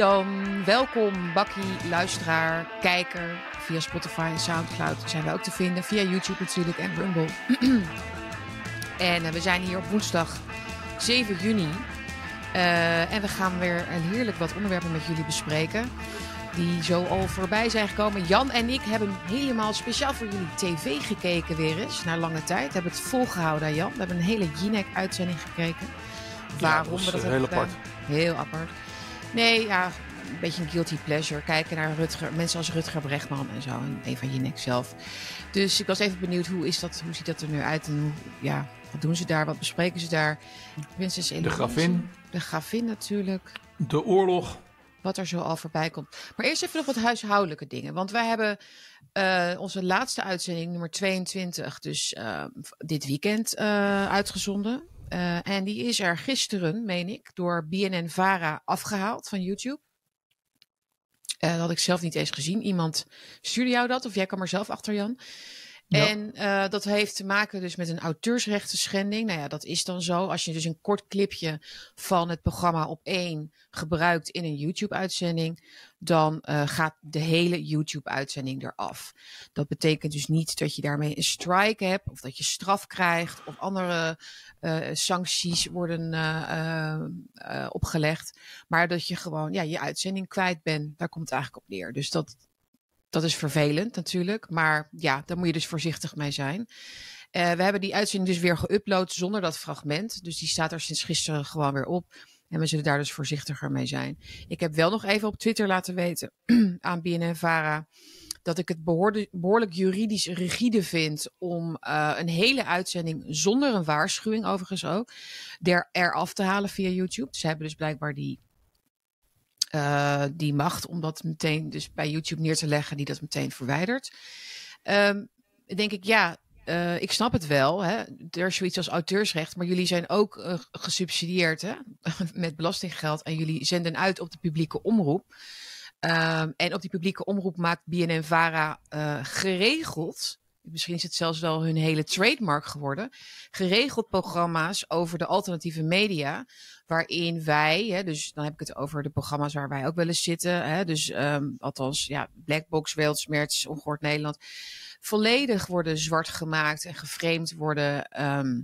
dan, welkom bakkie, luisteraar, kijker. Via Spotify en Soundcloud zijn we ook te vinden. Via YouTube natuurlijk en Rumble. en uh, we zijn hier op woensdag 7 juni. Uh, en we gaan weer een heerlijk wat onderwerpen met jullie bespreken. Die zo al voorbij zijn gekomen. Jan en ik hebben helemaal speciaal voor jullie tv gekeken weer eens. Na lange tijd. We hebben het volgehouden, Jan. We hebben een hele Jinek-uitzending gekeken. Waarom ja, we dat heel apart. Heel apart. Nee, ja, een beetje een guilty pleasure. Kijken naar Rutger, mensen als Rutger Brechtman en zo. En Eva Jinek zelf. Dus ik was even benieuwd, hoe, is dat, hoe ziet dat er nu uit? En hoe, ja, wat doen ze daar? Wat bespreken ze daar? Prinses De Eloise. gravin, De gravin natuurlijk. de oorlog. Wat er zo al voorbij komt. Maar eerst even nog wat huishoudelijke dingen. Want wij hebben eh, onze laatste uitzending, nummer 22, dus eh, dit weekend eh, uitgezonden. Eh, en die is er gisteren, meen ik, door BNN-Vara afgehaald van YouTube. Eh, dat had ik zelf niet eens gezien. Iemand stuurde jou dat, of jij kwam er zelf achter, Jan. En eh, dat heeft te maken dus met een auteursrechten schending. Nou ja, dat is dan zo. Als je dus een kort clipje van het programma op één gebruikt in een YouTube-uitzending, dan eh, gaat de hele YouTube-uitzending eraf. Dat betekent dus niet dat je daarmee een strike hebt, of dat je straf krijgt, of andere eh, sancties worden opgelegd. Maar dat je gewoon ja, je uitzending kwijt bent. Daar komt het eigenlijk op neer. Dus dat, dat is vervelend natuurlijk. Maar ja, daar moet je dus voorzichtig mee zijn. Eh, we hebben die uitzending dus weer geüpload zonder dat fragment. Dus die staat er sinds gisteren gewoon weer op. En we zullen daar dus voorzichtiger mee zijn. Ik heb wel nog even op Twitter laten weten aan BNN-Vara dat ik het behoorlijk juridisch rigide vind om eh, een hele uitzending zonder een waarschuwing overigens ook er, eraf te halen via YouTube. Ze hebben dus blijkbaar die, eh, die macht om dat meteen dus bij YouTube neer te leggen, die dat meteen verwijdert. Ehm, denk ik, ja, eh, ik snap het wel. Hè? Er is zoiets als auteursrecht, maar jullie zijn ook eh, gesubsidieerd hè? met belastinggeld en jullie zenden uit op de publieke omroep. Ehm, en op die publieke omroep maakt BNN-Vara eh, geregeld, misschien is het zelfs wel hun hele trademark geworden, geregeld programma's over de alternatieve media, waarin wij, hè, dus dan heb ik het over de programma's waar wij ook wel eens zitten, hè, dus ehm, althans, ja, Blackbox, Weltsmerts, Ongehoord Nederland, volledig worden zwart gemaakt en geframed worden. ehm,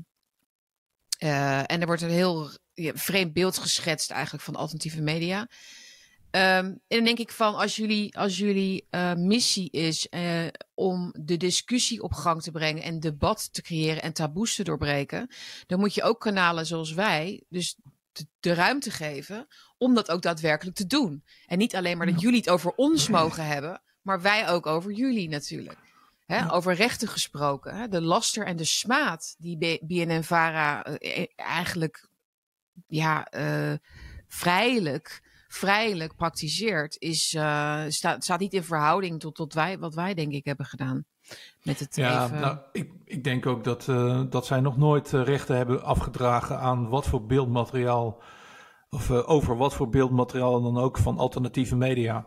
eh, en er wordt een heel ja, vreemd beeld geschetst eigenlijk van alternatieve media. Ehm, en dan denk ik van, als jullie, als jullie eh, missie is eh, om de discussie op gang te brengen en debat te creëren en taboes te doorbreken, dan moet je ook kanalen zoals wij dus de, de ruimte geven om dat ook daadwerkelijk te doen. En niet alleen maar dat jullie het over ons mogen hebben, maar wij ook over jullie natuurlijk. Hè, Ja. Over rechten gesproken. Hè, de laster en de smaad die BNN-Vara eh, eigenlijk ja, vrijelijk, vrijelijk praktiseert, is, eh, staat, staat niet in verhouding tot, tot wij, wat wij denk ik hebben gedaan. Met het Ja, even... nou, ik, ik denk ook dat, eh, dat zij nog nooit eh, rechten hebben afgedragen aan wat voor beeldmateriaal, of over wat voor beeldmateriaal dan ook van alternatieve media.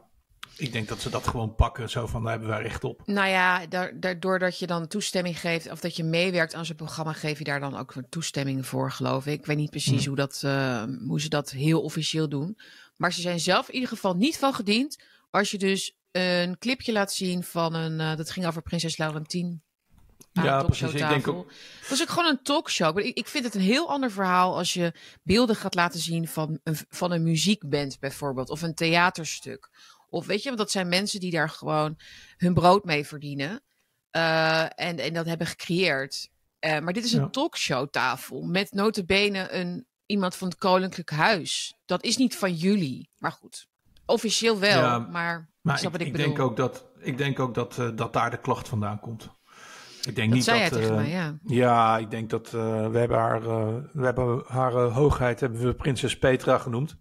Ik denk dat ze dat gewoon pakken, zo van daar hebben wij recht op. Nou ja, daar, daardoor dat je dan toestemming geeft of dat je meewerkt aan zo'n programma, geef je daar dan ook een toestemming voor, geloof ik. Ik weet niet precies Hmm. hoe, dat, eh, hoe ze dat heel officieel doen. Maar ze zijn zelf in ieder geval niet van gediend als je dus een clipje laat zien van een, eh, dat ging over prinses Laurentien. Ja, precies. Ik denk talkshowtafel. Het was ook gewoon een talkshow. Maar ik, ik vind het een heel ander verhaal als je beelden gaat laten zien van een, van een muziekband bijvoorbeeld. Of een theaterstuk. Of weet je, want dat zijn mensen die daar gewoon hun brood mee verdienen. eh, en, en dat hebben gecreëerd. Eh, maar dit is een Ja. talkshowtafel met notabene een, iemand van het Koninklijk Huis. Dat is niet van jullie. Maar goed, officieel wel. Ja, maar, Maar ik, wat ik, ik bedoel. denk ook dat, ik denk ook dat, eh, dat daar de klacht vandaan komt. Ik denk dat niet zei dat. jij tegen mij, ja. Ja, ik denk dat we hebben haar, we hebben haar hoogheid hebben we prinses Petra genoemd.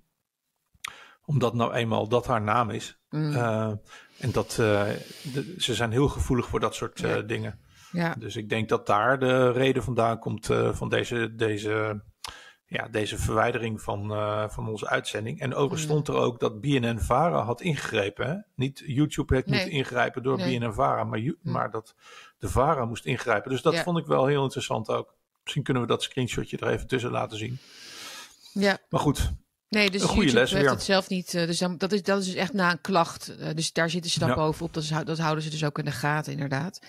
Omdat nou eenmaal dat haar naam is. Mm, Eh, en dat eh, de- ze zijn heel gevoelig voor dat soort eh, Ja. dingen. ja. Dus ik denk dat daar de reden vandaan komt van deze, deze, ja, deze verwijdering van, van onze uitzending. En overigens Mm. stond er ook dat BNN Vara had ingegrepen. Hè? Niet YouTube heeft Nee. moeten ingrijpen door Nee. BNN Vara, maar, Mm. maar dat de Vara moest ingrijpen. Dus dat Ja. vond ik wel heel interessant ook. Misschien kunnen we dat screenshotje er even tussen laten zien. ja. Maar goed, Nee, dus Een goede YouTube les heeft weer. het zelf niet. eh, dus dan, dat, is, dat is dus echt na een klacht. eh, dus daar zitten ze dan Ja. bovenop. Dat, is, dat houden ze dus ook in de gaten, inderdaad.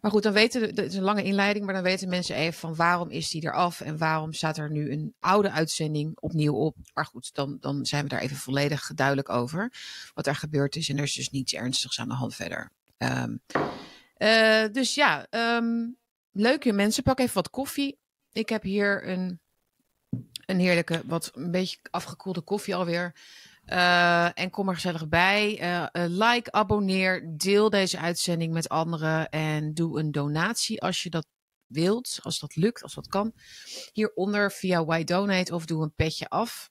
Maar goed, dan weten. Het is een lange inleiding, maar dan weten mensen even van waarom is die eraf en waarom staat er nu een oude uitzending opnieuw op. Maar goed, dan, dan zijn we daar even volledig duidelijk over wat er gebeurd is. En er is dus niets ernstigs aan de hand verder. Ehm, eh, dus ja, ehm, leuke mensen. Pak even wat koffie. Ik heb hier een, een heerlijke, wat een beetje afgekoelde koffie alweer. Eh, en kom er gezellig bij. Eh, eh, like, abonneer, deel deze uitzending met anderen. En doe een donatie als je dat wilt. Als dat lukt, als dat kan. Hieronder via Why Donate of doe een petje af.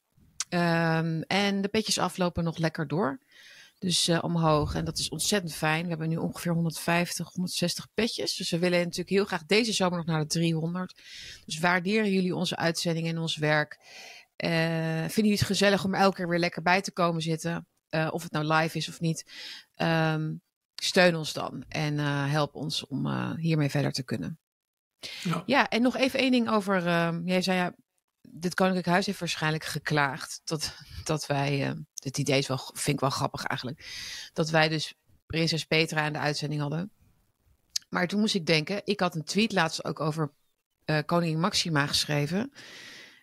Ehm, en de petjes aflopen nog lekker door. Dus eh, omhoog. En dat is ontzettend fijn. We hebben nu ongeveer 150, 160 petjes. Dus we willen natuurlijk heel graag deze zomer nog naar de 300. Dus waarderen jullie onze uitzending en ons werk. Eh, vinden jullie het gezellig om elke keer weer lekker bij te komen zitten? Eh, of het nou live is of niet. Ehm, steun ons dan en help ons om hiermee verder te kunnen. Ja. Ja, en nog even één ding over. ehm, jij zei ja, dit Koninklijk Huis heeft waarschijnlijk geklaagd dat, dat wij. Het idee is wel, vind ik wel grappig eigenlijk. Dat wij dus Prinses Petra in de uitzending hadden. Maar toen moest ik denken, ik had een tweet laatst ook over eh, koningin Maxima geschreven.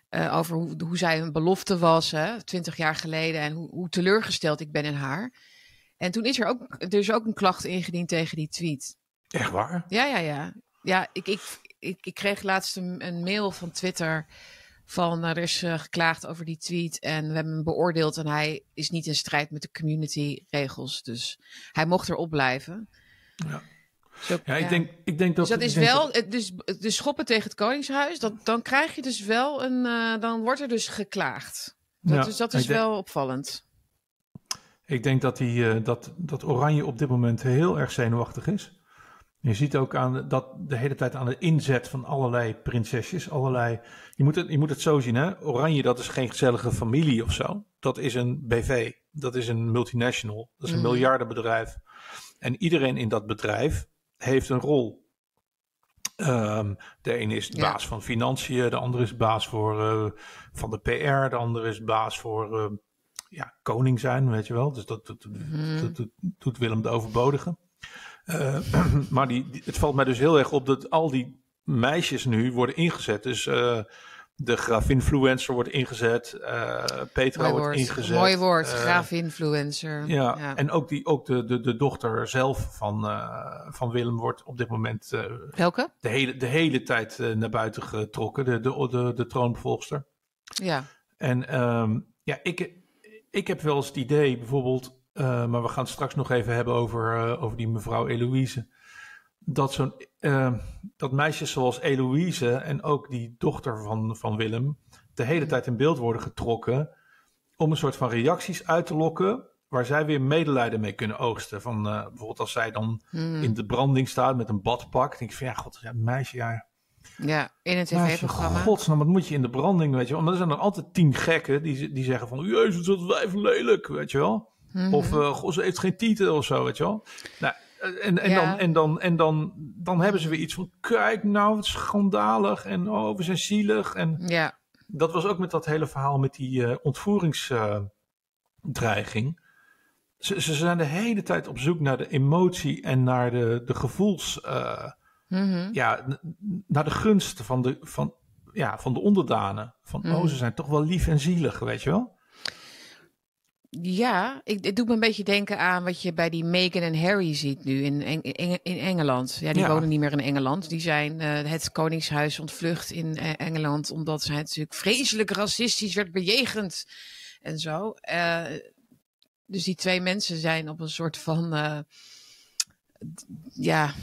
eh, over hoe, hoe zij een belofte was, twintig jaar geleden. En hoe, hoe teleurgesteld ik ben in haar. En toen is er ook, er is ook een klacht ingediend tegen die tweet. Echt waar? Ja, ja, ja. Ja, ik, ik, ik, ik kreeg laatst een, een mail van Twitter van er is geklaagd over die tweet en we hebben hem beoordeeld en hij is niet in strijd met de community regels. Dus hij mocht erop blijven. Ja. Zo, Ja, ik denk, ik denk dat... dus dat is wel, dus, dus schoppen tegen het Koningshuis, dat, dan krijg je dus wel een, eh, dan wordt er dus geklaagd. Dat, Ja, dus dat is denk- wel opvallend. Ik denk dat, die, eh, dat, dat Oranje op dit moment heel erg zenuwachtig is. Je ziet ook aan dat de hele tijd aan de inzet van allerlei prinsesjes, allerlei. Je moet het, je moet het zo zien, hè? Oranje, dat is geen gezellige familie of zo. Dat is een BV. Dat is een multinational. Dat is een Mhm. miljardenbedrijf. En iedereen in dat bedrijf heeft een rol. Ehm, de ene is de Ja. baas van financiën, de andere is baas voor, eh, van de PR, de andere is baas voor eh, ja, koning zijn, weet je wel. Dus dat, Mhm. dat, dat doet Willem de Overbodige. Eh, maar die, die- het valt mij dus heel erg op dat al die meisjes nu worden ingezet. Dus eh, de grafinfluencer wordt ingezet, eh, Petra Mooi wordt woord. ingezet. Mooi woord, eh, graafinfluencer. ja, en ook, die, ook de, de, de dochter zelf van, van Willem wordt op dit moment Welke? de, hele, de hele tijd naar buiten getrokken, de, de, de, de. Ja. En ehm, ja, ik, ik heb wel eens het idee, bijvoorbeeld, eh, maar we gaan het straks nog even hebben over, eh, over die mevrouw Eloïse. Dat, zo'n, eh, dat meisjes zoals Eloïse en ook die dochter van, van Willem de hele Mhm. tijd in beeld worden getrokken om een soort van reacties uit te lokken waar zij weer medelijden mee kunnen oogsten. Van, bijvoorbeeld als zij dan Hmm. in de branding staat met een badpak, denk ik van ja, god, ja, meisje, ja, Ja, in Meisje, tv-programma. godsnaam, wat moet je in de branding, weet je wel. Maar er zijn er altijd tien gekken die, die zeggen van... Jezus, dat wijf lelijk, weet je wel. Mhm. Of eh, goh, ze heeft geen titel of zo, weet je wel. Nou, eh, en, en, Ja. dan, en, dan, en dan, dan hebben ze weer iets van... Kijk nou, wat schandalig. En oh, we zijn zielig. En Ja, dat was ook met dat hele verhaal met die eh ontvoringsdreiging. ze, ze zijn de hele tijd op zoek naar de emotie en naar de, de gevoels... Mhm. ja, naar de gunst van de, van, ja, van de onderdanen. Van, Mhm. oh, ze zijn toch wel lief en zielig, weet je wel? Ja, ik, het doet me een beetje denken aan wat je bij die Meghan en Harry ziet nu in, in, in Engeland. Ja, die Ja. wonen niet meer in Engeland. Die zijn eh, het Koningshuis ontvlucht in eh, Engeland, omdat zij natuurlijk vreselijk racistisch werd bejegend en zo. Eh, dus die twee mensen zijn op een soort van, ja,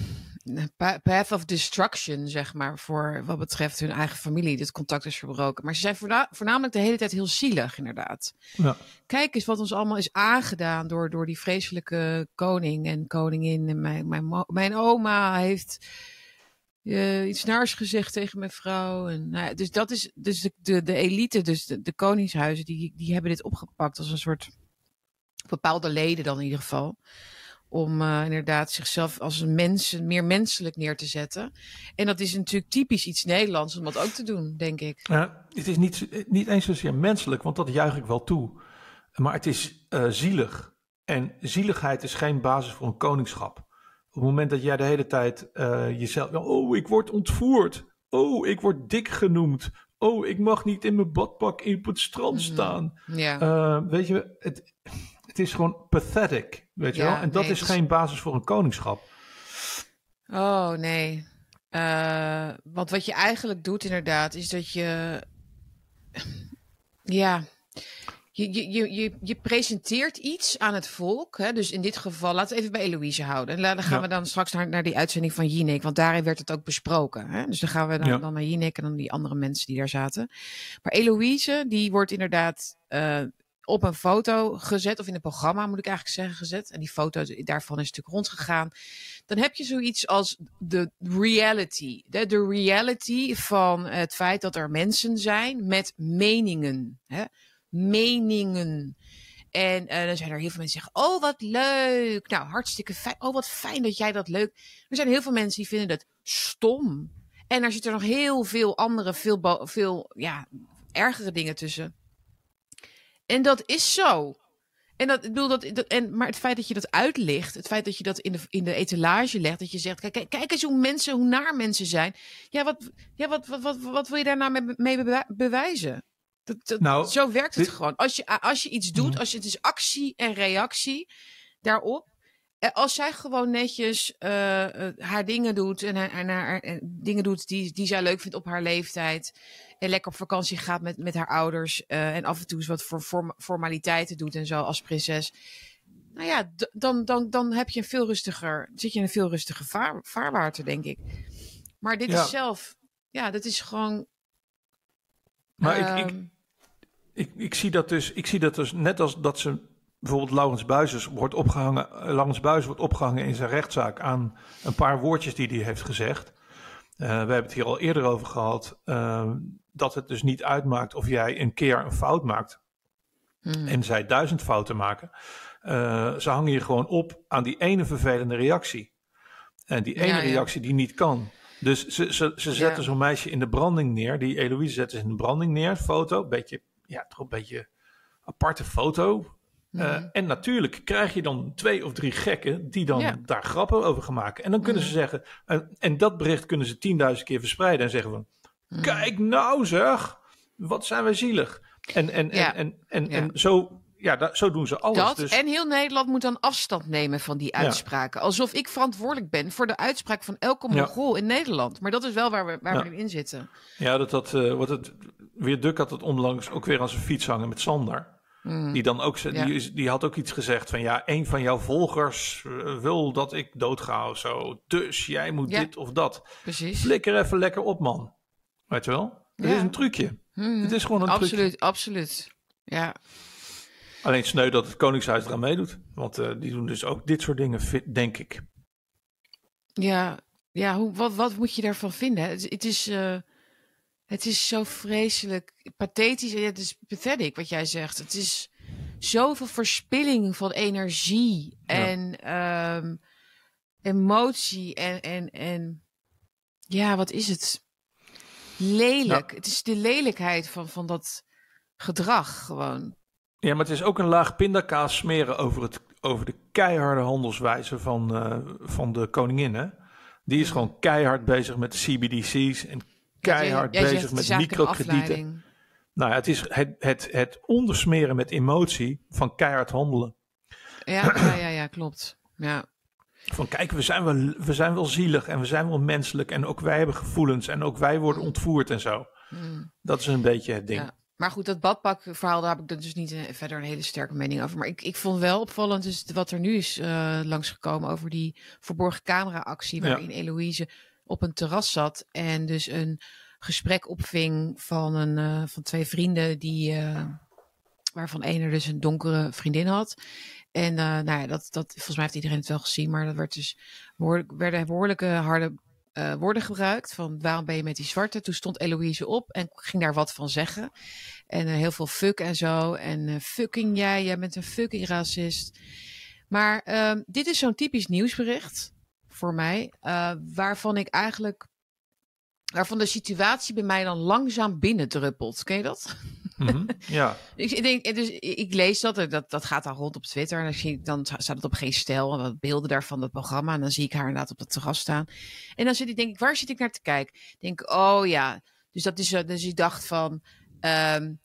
path of destruction, zeg maar, voor wat betreft hun eigen familie. Dit contact is verbroken. Maar ze zijn voorna- voornamelijk de hele tijd heel zielig, inderdaad Ja. kijk eens wat ons allemaal is aangedaan door, door die vreselijke koning en koningin. En mijn, mijn, mijn oma heeft eh, iets naars gezegd tegen mijn vrouw. En, nou ja, dus dat is dus de, de, de elite, dus de, de koningshuizen, die, die hebben dit opgepakt als een soort bepaalde leden dan in ieder geval. Om uh, inderdaad zichzelf als een mens, meer menselijk neer te zetten. En dat is natuurlijk typisch iets Nederlands om dat ook te doen, denk ik. Ja, het is niet, niet eens zozeer menselijk, want dat juich ik wel toe. Maar het is uh, zielig. En zieligheid is geen basis voor een koningschap. Op het moment dat jij de hele tijd uh, jezelf. Oh, ik word ontvoerd. Oh, ik word dik genoemd. Oh, ik mag niet in mijn badpak op het strand mhm. staan. Ja. Weet je, het, het is gewoon pathetic. Weet je wel? En dat is geen basis voor een koningschap. Oh, nee. Uh, want wat je eigenlijk doet, inderdaad, is dat je. Ja, je, je, je, je presenteert iets aan het volk. Hè? Dus in dit geval, laten we even bij Eloïse houden. En dan gaan we dan straks naar, naar die uitzending van Jinek. Want daarin werd het ook besproken. Hè? Dus dan gaan we dan, dan naar Jinek en dan die andere mensen die daar zaten. Maar Eloïse, die wordt inderdaad uh, op een foto gezet. Of in een programma, moet ik eigenlijk zeggen, gezet. En die foto daarvan is natuurlijk rondgegaan. Dan heb je zoiets als de reality. De, de reality van het feit dat er mensen zijn met meningen. Hè? meningen. En uh, dan zijn er heel veel mensen die zeggen: Oh, wat leuk. Nou, hartstikke fijn. Oh, wat fijn dat jij dat leuk. Er zijn heel veel mensen die vinden dat stom. En er zitten nog heel veel andere, veel, veel ja, ergere dingen tussen. En dat is zo. En dat, ik bedoel, dat, dat, en, maar het feit dat je dat uitlicht, het feit dat je dat in de, in de etalage legt, dat je zegt, kijk, kijk eens hoe mensen, hoe naar mensen zijn. Ja, wat, ja, wat, wat, wat, wat wil je daar nou mee, bewijzen? nou, zo werkt het gewoon. Als je, als je iets doet, mhm. als je, het is actie en reactie daarop. Eh, als zij gewoon netjes uh, haar dingen doet en haar, haar, dingen doet die, die zij leuk vindt op haar leeftijd. En lekker op vakantie gaat met, met haar ouders. Uh, en af en toe eens wat voor formaliteiten doet en zo als prinses. Nou ja, dan, dan, dan heb je een veel rustiger, zit je in een veel rustiger vaar, vaarwater, denk ik. Maar dit is zelf, ja, dat is gewoon. Maar ik, ik, ehm, ik, ik, zie dat dus, ik zie dat dus net als dat ze bijvoorbeeld Laurens Buizers wordt opgehangen, eh, Laurens Buizers wordt opgehangen in zijn rechtszaak aan een paar woordjes die hij heeft gezegd. Uh, we hebben het hier al eerder over gehad, uh, dat het dus niet uitmaakt of jij een keer een fout maakt hmm. en zij duizend fouten maken. Uh, ze hangen je gewoon op aan die ene vervelende reactie. En die ene reactie die niet kan. Dus ze, ze, ze zetten ja. zo'n meisje in de branding neer. Die Eloïse zetten ze in de branding neer, foto. Beetje ja, toch een beetje aparte foto. Uh, en natuurlijk krijg je dan twee of drie gekken die dan daar grappen over gaan maken. En dan kunnen ze zeggen, uh, en dat bericht kunnen ze tienduizend keer verspreiden en zeggen van, kijk nou zeg, wat zijn we zielig. En, en, en, en, en, en, zo, ja, zo doen ze alles. Dat, dus... En heel Nederland moet dan afstand nemen van die uitspraken. Alsof ik verantwoordelijk ben voor de uitspraak van elke Mongool in Nederland. Maar dat is wel waar we, waar we in zitten. Ja, dat, dat, uh, wat het, Weer Duk had het onlangs ook weer aan zijn fiets hangen met Sander. Mm. Die, dan ook, die, die had ook iets gezegd van ja, een van jouw volgers eh, wil dat ik doodga of zo. Dus jij moet dit of dat. Precies. Flikker even lekker op, man. Weet je wel? Het is een trucje. Mm. Het is gewoon een absoluut, trucje. Absoluut, absoluut. Ja. Alleen sneu dat het Koningshuis eraan meedoet. Want uh, die doen dus ook dit soort dingen, denk ik. Ja, ja hoe, wat, wat moet je daarvan vinden? Het, het is... Uh het is zo vreselijk pathetisch. Het is pathetic wat jij zegt. Het is zoveel verspilling van energie en ehm, emotie en, en, en ja, wat is het? Lelijk. Het is de lelijkheid van, van dat gedrag gewoon. Ja, maar het is ook een laag pindakaas smeren over, het, over de keiharde handelswijze van, uh, van de koningin. Hè? Die is gewoon keihard bezig met de CBDC's en keihard bezig met microkredieten. Nou ja, het is het, het, het ondersmeren met emotie van keihard handelen. Ja, ja, ja, ja klopt. Ja. Van kijk, we zijn, wel, we zijn wel zielig en we zijn wel menselijk en ook wij hebben gevoelens en ook wij worden ontvoerd en zo. Hmm. Dat is een beetje het ding. Ja. Maar goed, dat badpak-verhaal, daar heb ik dus niet eh, verder een hele sterke mening over. Maar ik, ik vond wel opvallend dus wat er nu is uh, langsgekomen over die verborgen camera-actie. Waarin ja. Eloïse op een terras zat en dus een gesprek opving van, een, uh, van twee vrienden die, uh, waarvan een er dus een donkere vriendin had. En uh, nou ja, dat, dat, volgens mij heeft iedereen het wel gezien, maar dat werd dus, werden behoorlijke harde uh, woorden gebruikt. Van waarom ben je met die zwarte? Toen stond Eloïse op en ging daar wat van zeggen. En uh, heel veel fuck en zo. En fucking jij, jij bent een fucking racist. Maar ehm, dit is zo'n typisch nieuwsbericht voor mij, waarvan ik eigenlijk, waarvan de situatie bij mij dan langzaam binnendruppelt. Ken je dat? Mhm, Ja, ik, denk, dus ik lees dat, dat, dat gaat dan rond op Twitter. En dan, zie ik, dan staat het op geen stijl. Wat beelden daarvan het programma. En dan zie ik haar inderdaad op het terras staan. En dan zit ik, denk ik, waar zit ik naar te kijken? Ik denk, oh ja. Dus dat is, dus ik dacht van, um,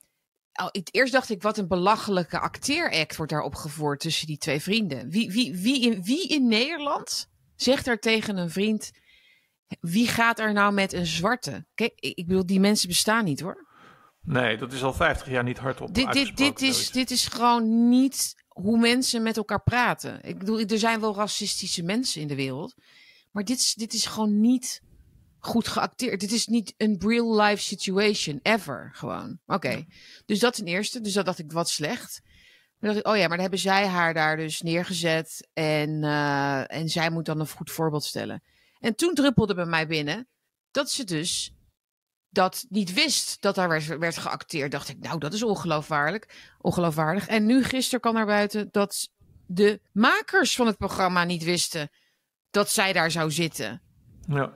Oh, eerst dacht ik, wat een belachelijke acteeract wordt daar opgevoerd tussen die twee vrienden. Wie, wie, wie, in, wie in Nederland zegt er tegen een vriend, wie gaat er nou met een zwarte? Kijk, ik bedoel, die mensen bestaan niet hoor. Nee, dat is al 50 jaar niet hardop. Dit, dit, dit, is, dit is gewoon niet hoe mensen met elkaar praten. Ik bedoel, er zijn wel racistische mensen in de wereld. Maar dit, is, dit is gewoon niet goed geacteerd. Dit is niet een real life situation, ever. Gewoon. Oké. Dus dat ten eerste. Dus dat dacht ik, wat slecht. Dacht ik, oh ja, maar dan hebben zij haar daar dus neergezet. En, uh, en zij moet dan een goed voorbeeld stellen. En toen druppelde bij mij binnen dat ze dus dat niet wist dat daar werd, werd geacteerd. Dacht ik, nou, dat is ongeloofwaardig. ongeloofwaardig. En nu gisteren kan naar buiten dat de makers van het programma niet wisten dat zij daar zou zitten. Ja.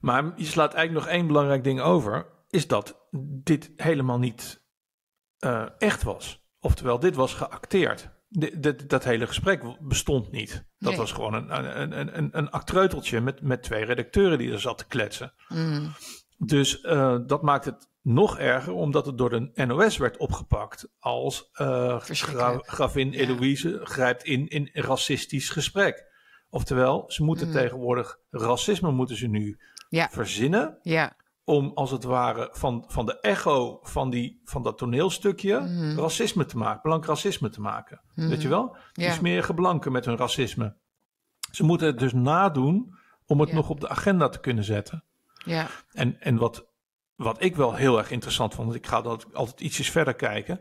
Maar je slaat eigenlijk nog één belangrijk ding over. Is dat dit helemaal niet uh, echt was. Oftewel, dit was geacteerd. Dat hele gesprek bestond niet. Dat Nee. was gewoon een, een, een, een, een actreuteltje met, met twee redacteuren die er zat te kletsen. Mm. Dus uh, dat maakt het nog erger, omdat het door de NOS werd opgepakt als uh, gra gravin Ja. Eloïse grijpt in in een racistisch gesprek. Oftewel, ze moeten Mm. tegenwoordig racisme moeten ze nu Ja. verzinnen Ja, om als het ware van, van de echo van, die, van dat toneelstukje Mhm. racisme te maken, blank racisme te maken. Mhm. Weet je wel? Die Ja. smerige blanken met hun racisme. Ze moeten het dus nadoen om het nog op de agenda te kunnen zetten. ja, En, en wat, wat ik wel heel erg interessant vond, want ik ga dat altijd ietsjes verder kijken,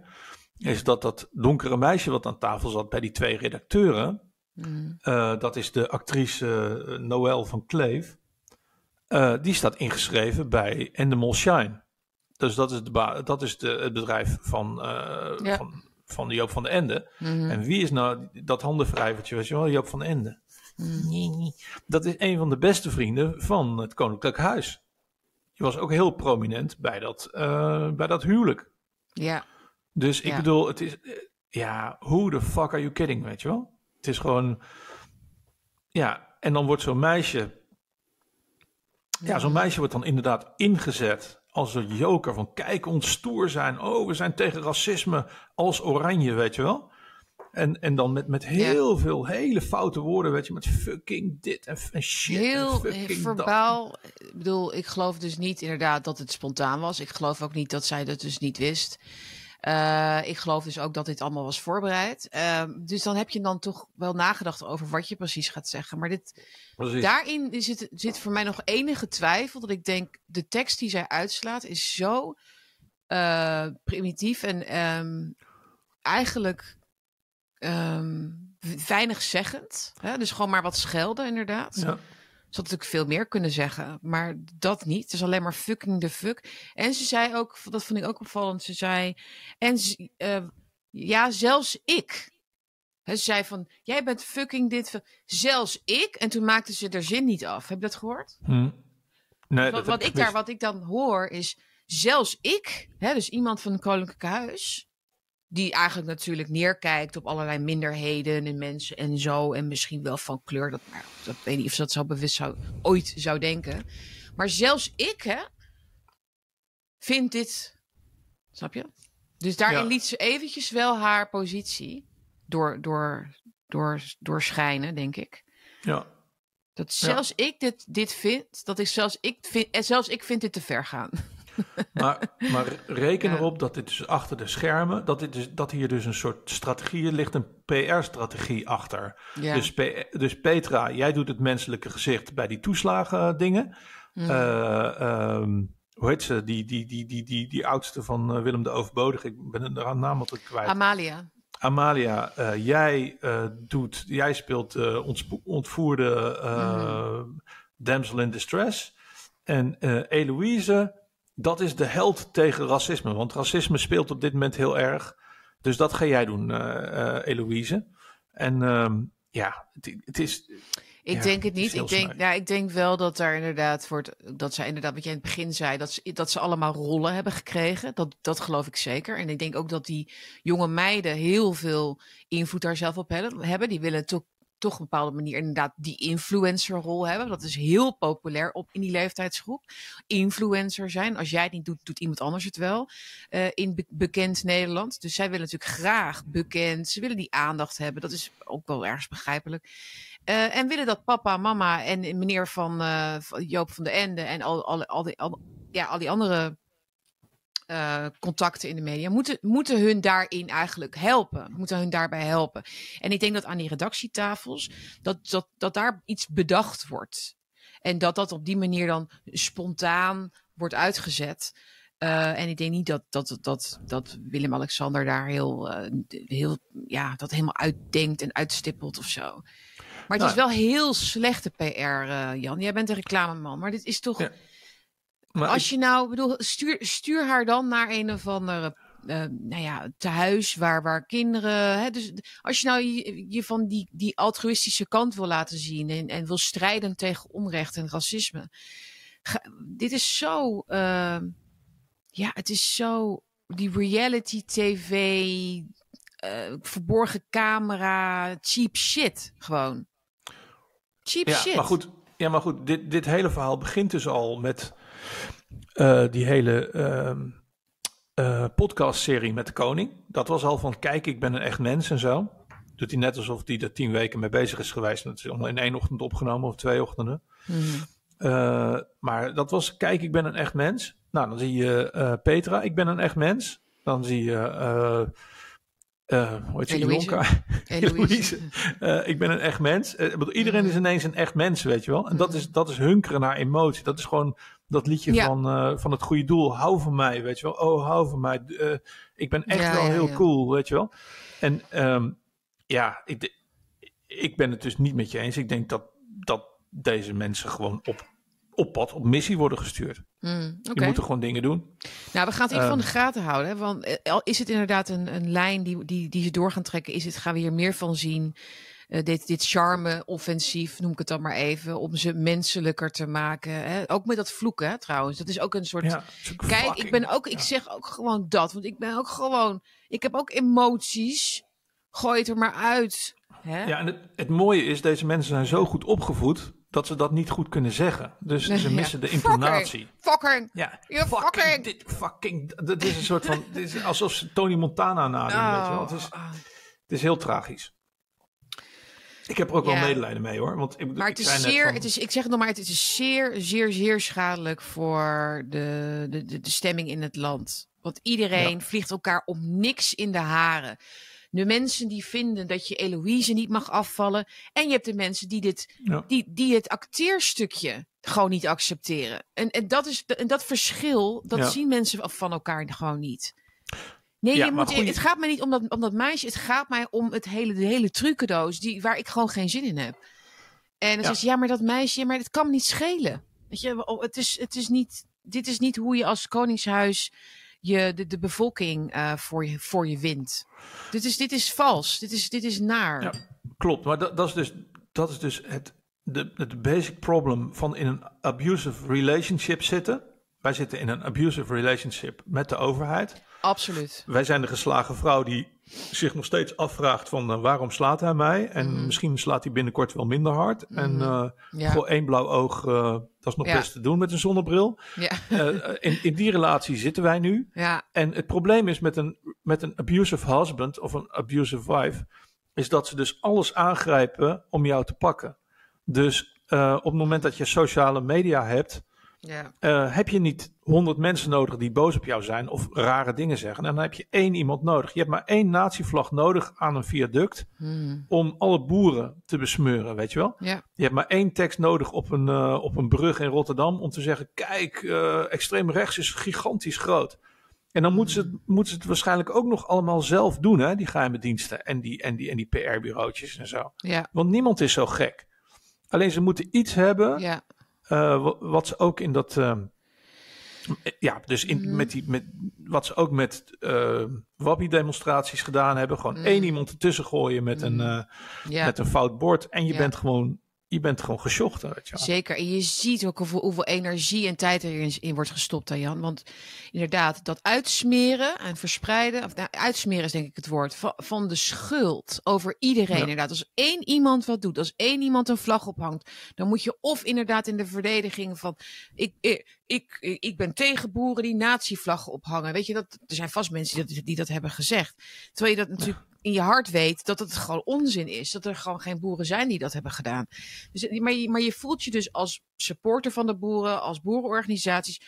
is dat dat donkere meisje wat aan tafel zat bij die twee redacteuren, Mm. eh, dat is de actrice uh, Noël van Kleef, uh, die staat ingeschreven bij Endemol Shine. Dus dat is, de ba- dat is de, het bedrijf van, uh, Ja. van, van Joop van den Ende. Mhm. En wie is nou dat handenwrijvertje, weet je wel, Joop van den Ende? Mm. Nee. Dat is een van de beste vrienden van het Koninklijk Huis. Die was ook heel prominent bij dat, uh, bij dat huwelijk. ja, Dus ik Ja. bedoel, het is, eh, ja, who the fuck are you kidding, weet je wel? Het is gewoon, ja, en dan wordt zo'n meisje, ja, zo'n meisje wordt dan inderdaad ingezet als een joker van kijk ons stoer zijn. Oh, we zijn tegen racisme als oranje, weet je wel? En, en dan met, met heel veel hele foute woorden, weet je, met fucking dit en, en shit en heel dat. verbaal. Ik bedoel, ik geloof dus niet inderdaad dat het spontaan was. Ik geloof ook niet dat zij dat dus niet wist. Uh, ik geloof dus ook dat dit allemaal was voorbereid. Uh, dus dan heb je dan toch wel nagedacht over wat je precies gaat zeggen. Maar dit, Precies. daarin zit, zit voor mij nog enige twijfel. Dat ik denk, de tekst die zij uitslaat is zo uh, primitief en um, eigenlijk um, weinig zeggend. Hè? Dus gewoon maar wat schelden, inderdaad. Ja. Ze had natuurlijk veel meer kunnen zeggen, maar dat niet. Het is alleen maar fucking de fuck. En ze zei ook, dat vond ik ook opvallend, ze zei, en ze, uh, ja, zelfs ik. He, ze zei van, jij bent fucking dit, zelfs ik. En toen maakte ze er zin niet af. Heb je dat gehoord? Hm. Nee, wat, wat ik daar, wat ik dan hoor is, zelfs ik, hè, dus iemand van het Koninklijk Huis, die eigenlijk natuurlijk neerkijkt op allerlei minderheden en mensen en zo. En misschien wel van kleur. Dat, maar dat weet niet of ze dat zo bewust zou, ooit zou denken. Maar zelfs ik, hè, vind dit. Snap je? Dus daarin ja. liet ze eventjes wel haar positie door, door, door, doorschijnen, denk ik. Ja. Dat zelfs ja. ik dit, dit vind, dat ik zelfs ik vind, en zelfs ik vind dit te ver gaan. Maar, maar reken ja. erop dat dit dus achter de schermen, dat, dit dus, dat hier dus een soort strategie ligt, een PR-strategie achter. Ja. Dus, dus Petra, jij doet het menselijke gezicht bij die toeslagen dingen. Mm. Uh, um, hoe heet ze? Die, die, die, die, die, die oudste van uh, Willem de Overbodige. Ik ben de naam altijd kwijt. Amalia. Amalia, uh, jij doet, jij speelt ontvoerde mm. damsel in distress. En Eloïse, dat is de held tegen racisme. Want racisme speelt op dit moment heel erg. Dus dat ga jij doen, uh, Eloïse. En ehm, ja, het, het is. Ik denk het niet. Ik denk, ja, ik denk wel dat daar inderdaad wordt. Dat zij inderdaad, wat je in het begin zei, dat ze, dat ze allemaal rollen hebben gekregen. Dat, dat geloof ik zeker. En ik denk ook dat die jonge meiden heel veel invloed daar zelf op hebben. Die willen toch toch een bepaalde manier inderdaad die influencerrol hebben. Dat is heel populair op in die leeftijdsgroep. Influencer zijn. Als jij het niet doet, doet iemand anders het wel. Uh, in bekend Nederland. Dus zij willen natuurlijk graag bekend. Ze willen die aandacht hebben. Dat is ook wel ergens begrijpelijk. Uh, en willen dat papa, mama en meneer van uh, Joop van de Ende en al, al, al, die, al, ja, al die andere uh, contacten in de media, moeten, moeten hun daarin eigenlijk helpen. Moeten hun daarbij helpen. En ik denk dat aan die redactietafels, dat, dat, dat daar iets bedacht wordt. En dat dat op die manier dan spontaan wordt uitgezet. Uh, en ik denk niet dat, dat, dat, dat Willem-Alexander daar heel, uh, heel, ja, dat helemaal uitdenkt en uitstippelt of zo. Maar het is nou. wel heel slechte PR, uh, Jan. Jij bent een reclameman, maar dit is toch... Ja. Maar als je nou, bedoel, stuur, stuur haar dan naar een of andere uh, nou ja, tehuis waar, waar kinderen. Hè, dus als je nou je, je, van die, die altruïstische kant wil laten zien en, en wil strijden tegen onrecht en racisme. Ga, dit is zo. Uh, ja, het is zo. Die reality TV, uh, verborgen camera, cheap shit gewoon. Cheap ja, shit. Maar goed, ja, maar goed, dit, dit hele verhaal begint dus al met uh, die hele uh, podcastserie met de koning. Dat was al van, kijk, ik ben een echt mens en zo. Doet hij net alsof hij er tien weken mee bezig is geweest. Dat is allemaal in één ochtend opgenomen of twee ochtenden. Mm. maar dat was, kijk, ik ben een echt mens. Nou, dan zie je Petra, ik ben een echt mens. Dan zie je... Uh, hoe heet. Uh, ik ben een echt mens. Uh, iedereen is ineens een echt mens, weet je wel. En dat is, dat is hunkeren naar emotie. Dat is gewoon dat liedje van, van het goede doel. Hou van mij, weet je wel. Oh, hou van mij. Ik ben echt ja, wel ja, heel cool, weet je wel. En um, ja, ik, ik ben het dus niet met je eens. Ik denk dat, dat deze mensen gewoon op, op pad, op missie worden gestuurd. Mm, okay. Die moeten gewoon dingen doen. Nou, we gaan het even van de gaten houden. Hè? Want is het inderdaad een, een lijn die, die, die ze door gaan trekken? Is het, gaan we hier meer van zien? uh, dit, dit charme-offensief, noem ik het dan maar even, om ze menselijker te maken. Hè? Ook met dat vloeken hè, trouwens. Dat is ook een soort. Ja, kijk, fucking, ik ben ook, ik ja. zeg ook gewoon dat, want ik ben ook gewoon, ik heb ook emoties. Gooi het er maar uit. Hè? Ja, en het, het mooie is, deze mensen zijn zo goed opgevoed dat ze dat niet goed kunnen zeggen. Dus ze missen ja. de intonatie. Fucking. Ja. Fucking. fucking. Dit, fucking. Dat is een soort van. dit is alsof ze Tony Montana nadoen. Oh. Weet je wel. Het, is, het is heel tragisch. Ik heb er ook ja. wel medelijden mee hoor. Want ik, maar het is zeer, van... het is, ik zeg het nog maar, het is zeer, zeer, zeer schadelijk voor de, de, de, de stemming in het land. Want iedereen ja. vliegt elkaar om niks in de haren. De mensen die vinden dat je Eloïse niet mag afvallen. En je hebt de mensen die, dit, ja. die, die het acteerstukje gewoon niet accepteren. En, en, dat, is, en dat verschil, dat zien mensen van elkaar gewoon niet. Nee, ja, je moet, het gaat mij niet om dat, om dat meisje. Het gaat mij om het hele, de hele trucendoos die, waar ik gewoon geen zin in heb. En dan ja. ze ja, maar dat meisje, maar het kan me niet schelen. Weet je, het is, het is niet, dit is niet hoe je als koningshuis je, de, de bevolking uh, voor, je, voor je wint. Dit is, dit is vals. Dit is, dit is naar. Ja, klopt, maar dat, dat is dus, dat is dus het, de, het basic problem van in een abusive relationship zitten. Wij zitten in een abusive relationship met de overheid. Absoluut. Wij zijn de geslagen vrouw die zich nog steeds afvraagt van uh, waarom slaat hij mij? En mm. misschien slaat hij binnenkort wel minder hard. Mm. En uh, ja. voor één blauw oog, uh, dat is nog ja. best te doen met een zonnebril. Ja. in, in die relatie zitten wij nu. Ja. En het probleem is met een, met een abusive husband of een abusive wife, is dat ze dus alles aangrijpen om jou te pakken. Dus op het moment dat je sociale media hebt, ja. Uh, heb je niet honderd mensen nodig die boos op jou zijn of rare dingen zeggen. En dan heb je één iemand nodig. Je hebt maar één natievlag nodig aan een viaduct hmm. om alle boeren te besmeuren, weet je wel? Ja. Je hebt maar één tekst nodig op een, uh, op een brug in Rotterdam om te zeggen, kijk, uh, extreem rechts is gigantisch groot. En dan moeten ze, het, moeten ze het waarschijnlijk ook nog allemaal zelf doen, hè? die geheime diensten en die, en die, en die PR-bureautjes en zo. Ja. Want niemand is zo gek. Alleen ze moeten iets hebben ja. Uh, wat ze ook in dat, uh, Ja, dus in, Mhm. met die, met, wat ze ook met eh wappie-demonstraties gedaan hebben. Gewoon Mm. één iemand ertussen gooien met, een, Mm. eh, Ja. met een fout bord. En je Ja. bent gewoon, je bent gewoon gesjocht. Weet je wel. Zeker. En je ziet ook hoeveel, hoeveel energie en tijd erin in wordt gestopt, hè, Jan. Want inderdaad, dat uitsmeren en verspreiden, of nou, uitsmeren is denk ik het woord, van, van de schuld over iedereen. Ja. Inderdaad, als één iemand wat doet, als één iemand een vlag ophangt, dan moet je of inderdaad in de verdediging van, ik, ik, ik, ik ben tegen boeren die nazi-vlaggen ophangen. Weet je, dat, er zijn vast mensen die dat, die dat hebben gezegd. Terwijl je dat natuurlijk in je hart weet dat het gewoon onzin is. Dat er gewoon geen boeren zijn die dat hebben gedaan. Dus, maar, je, maar je voelt je dus als supporter van de boeren, als boerenorganisaties.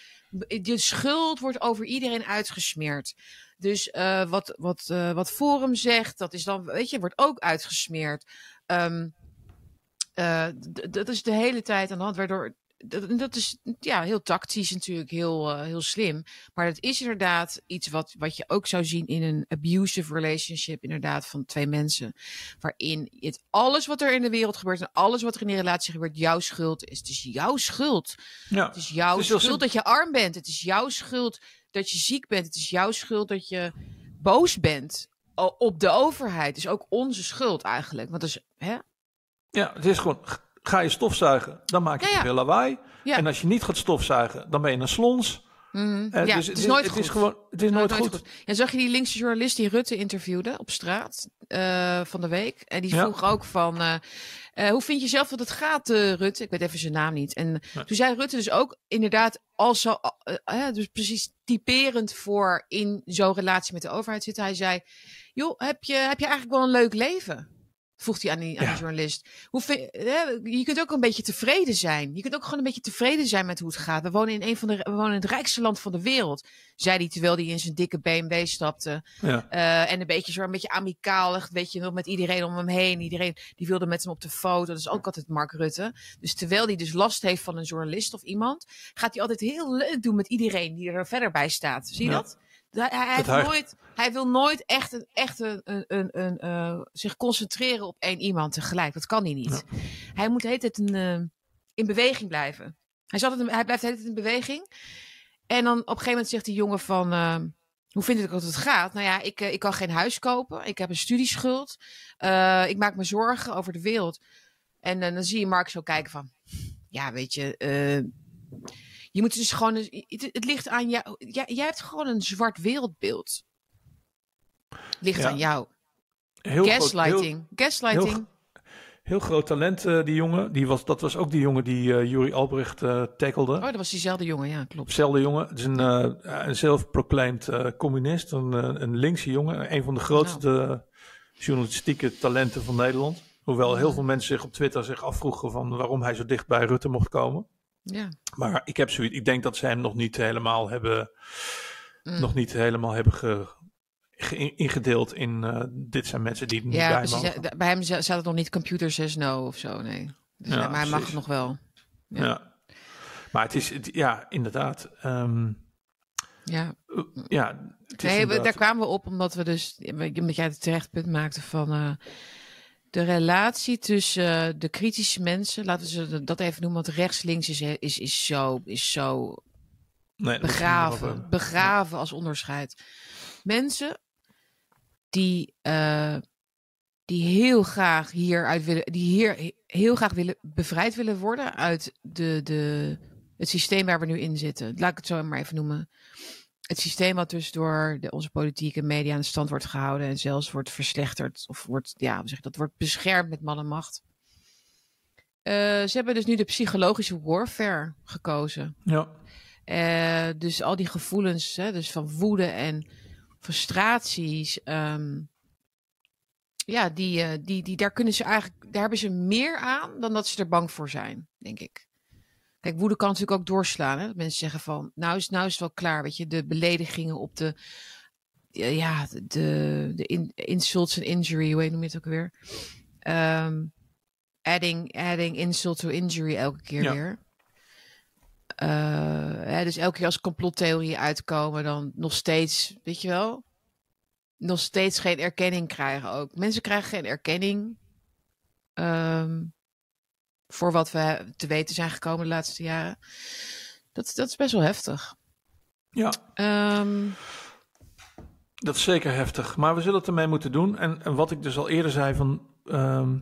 De schuld wordt over iedereen uitgesmeerd. Dus eh, wat, wat, eh, wat Forum zegt, dat is dan, weet je, wordt ook uitgesmeerd. Ehm, eh, dat is de hele tijd aan de hand, waardoor. Dat, dat is ja, heel tactisch natuurlijk, heel, eh, heel slim. Maar het is inderdaad iets wat, wat je ook zou zien in een abusive relationship, inderdaad, van twee mensen. Waarin het alles wat er in de wereld gebeurt en alles wat er in die relatie gebeurt, jouw schuld is. Het is jouw schuld. Ja. Het is jouw Het is heel schuld dat je arm bent. Het is jouw schuld dat je ziek bent. Het is jouw schuld dat je boos bent o- op de overheid. Het is ook onze schuld eigenlijk. Want dus, hè? ja, het is gewoon, ga je stofzuigen, dan maak je Ja, veel lawaai. Ja. En als je niet gaat stofzuigen, dan ben je een slons. Mhm. Eh, ja, dus het is nooit het goed. is gewoon, het is nooit, goed. Ja, zag je die linkse journalist die Rutte interviewde op straat eh, van de week? En die vroeg ook van, eh, hoe vind je zelf dat het gaat, Rutte? Ik weet even zijn naam niet. En Nee. toen zei Rutte dus ook inderdaad, als zo, dus precies typerend voor in zo'n relatie met de overheid zitten. Hij zei, joh, heb je, heb je eigenlijk wel een leuk leven? Vroeg hij aan die, aan Ja. die journalist. Hoe vind, je kunt ook een beetje tevreden zijn. Je kunt ook gewoon een beetje tevreden zijn met hoe het gaat. We wonen in een van de, we wonen in het rijkste land van de wereld. Zei hij terwijl hij in zijn dikke BMW stapte. Ja. Eh, en een beetje zo een beetje amicalig, weet je, met iedereen om hem heen. Iedereen die wilde met hem op de foto. Dat is ook altijd Mark Rutte. Dus terwijl hij dus last heeft van een journalist of iemand, gaat hij altijd heel leuk doen met iedereen die er verder bij staat. Zie je Ja. dat? Hij, hij, heeft hij- nooit, hij wil nooit echt, een, echt een, een, eh, zich concentreren op één iemand tegelijk. Dat kan hij niet. Hij moet de hele tijd een, eh, in beweging blijven. Hij, een- hij blijft de hele tijd in beweging. En dan op een gegeven moment zegt die jongen van... eh, hoe vind ik dat het gaat? Nou ja, ik, ik kan geen huis kopen. Ik heb een studieschuld. Ik maak me zorgen over de wereld. En dan zie je Mark zo kijken van... Ja, weet je... je moet dus gewoon... Het, het ligt aan jou. Jij, jij hebt gewoon een zwart wereldbeeld. Ligt Ja. aan jou. Heel groot- Gaslighting. Gaslighting. heel- Heel groot talent, eh, die jongen. Die was, dat was ook die jongen die eh Juri Albrecht eh tackelde. Oh, dat was diezelfde jongen. Ja, klopt. Hetzelfde jongen. Het is een, een zelfproclaimed communist. Een, een linkse jongen. Een van de grootste Nou. journalistieke talenten van Nederland. Hoewel heel veel mensen zich op Twitter zich afvroegen van waarom hij zo dicht bij Rutte mocht komen. Ja. Maar ik heb zoiets. Ik denk dat ze hem nog niet helemaal hebben, Mm. nog niet helemaal hebben ge, ge- ingedeeld in eh, dit zijn mensen die er niet Ja, bij precies. mogen. Ja, Bij hem za- staat het nog niet computer says no of zo, nee. Dus, Ja, maar hij mag het nog wel. Ja. Ja. Maar het is, het- ja, inderdaad. ehm, Ja. eh, ja, het is Nee, inderdaad- daar kwamen we op omdat we dus, omdat jij het terecht punt maakte van eh, de relatie tussen de kritische mensen, laten we ze dat even noemen, want rechts-links is, is, is zo, is zo nee, begraven, begraven als onderscheid. Mensen die, eh, die heel graag hieruit willen, die hier he- heel graag willen bevrijd willen worden uit de, de, het systeem waar we nu in zitten. Laat ik het zo maar even noemen. Het systeem wat dus door de, onze politiek en media aan de stand wordt gehouden en zelfs wordt verslechterd of wordt, ja, zeg dat, wordt beschermd met man en macht. Eh, ze hebben dus nu de psychologische warfare gekozen. Ja, Eh, dus al die gevoelens, hè, dus van woede en frustraties, ehm, ja, die, eh, die, die, daar kunnen ze eigenlijk, daar hebben ze meer aan dan dat ze er bang voor zijn, denk ik. Kijk, woede kan natuurlijk ook doorslaan. Hè? Dat mensen zeggen van, nou is, nou is het wel klaar, weet je, de beledigingen op de, ja, de, de in, insults en injury, hoe noem je het ook weer? Ehm, adding, adding insult to injury elke keer Ja. weer. Eh, dus elke keer als complottheorieën uitkomen, dan nog steeds, weet je wel, nog steeds geen erkenning krijgen ook. Mensen krijgen geen erkenning ehm, voor wat we te weten zijn gekomen de laatste jaren. Dat, dat is best wel heftig. Ja. Ehm, dat is zeker heftig. Maar we zullen het ermee moeten doen. En, en wat ik dus al eerder zei van... ehm,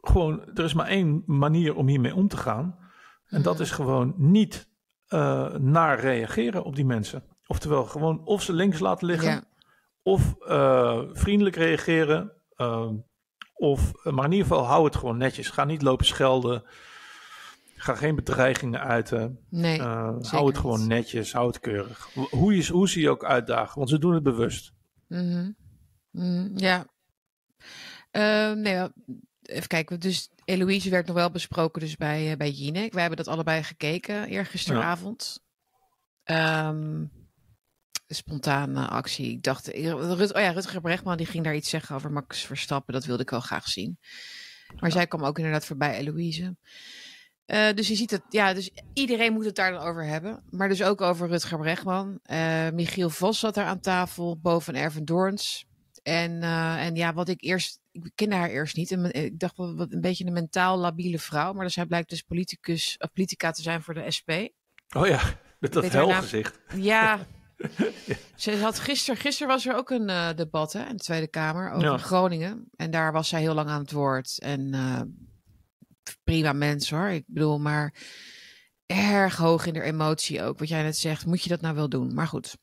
gewoon, er is maar één manier om hiermee om te gaan. En dat Mhm. is gewoon niet eh, naar reageren op die mensen. Oftewel, gewoon of ze links laten liggen... ja. of eh, vriendelijk reageren. ehm, of, maar in ieder geval, hou het gewoon netjes. Ga niet lopen schelden. Ga geen bedreigingen uiten. Nee. Eh, hou het gewoon netjes, hou het keurig. Hoe, je, hoe ze je ook uitdagen, want ze doen het bewust. Mhm, Ja. Ehm, nee, even kijken. Dus Eloïse werd nog wel besproken dus bij, eh, bij Jinek. Wij hebben dat allebei gekeken eergisteravond. Ehm spontane actie. Ik dacht, eh, Rut, oh ja, Rutger Brechtman die ging daar iets zeggen over Max Verstappen. Dat wilde ik wel graag zien. Maar zij kwam ook inderdaad voorbij, Eloïse. Eh, dus je ziet het, ja, dus iedereen moet het daar dan over hebben. Maar dus ook over Rutger Brechtman. Eh, Michiel Vos zat daar aan tafel, boven Erven Doorns. En, en ja, wat ik eerst, ik kende haar eerst niet. En ik dacht wel wat een beetje een mentaal labiele vrouw. Maar dus zij blijkt dus politicus, politica te zijn voor de SP. Oh ja, met dat helgezicht. Ja. Ze had gisteren, gisteren was er ook een eh, debat hè, in de Tweede Kamer over Ja. Groningen. En daar was zij heel lang aan het woord. En eh, prima mens hoor. Ik bedoel, maar erg hoog in de emotie ook. Wat jij net zegt, moet je dat nou wel doen? Maar goed.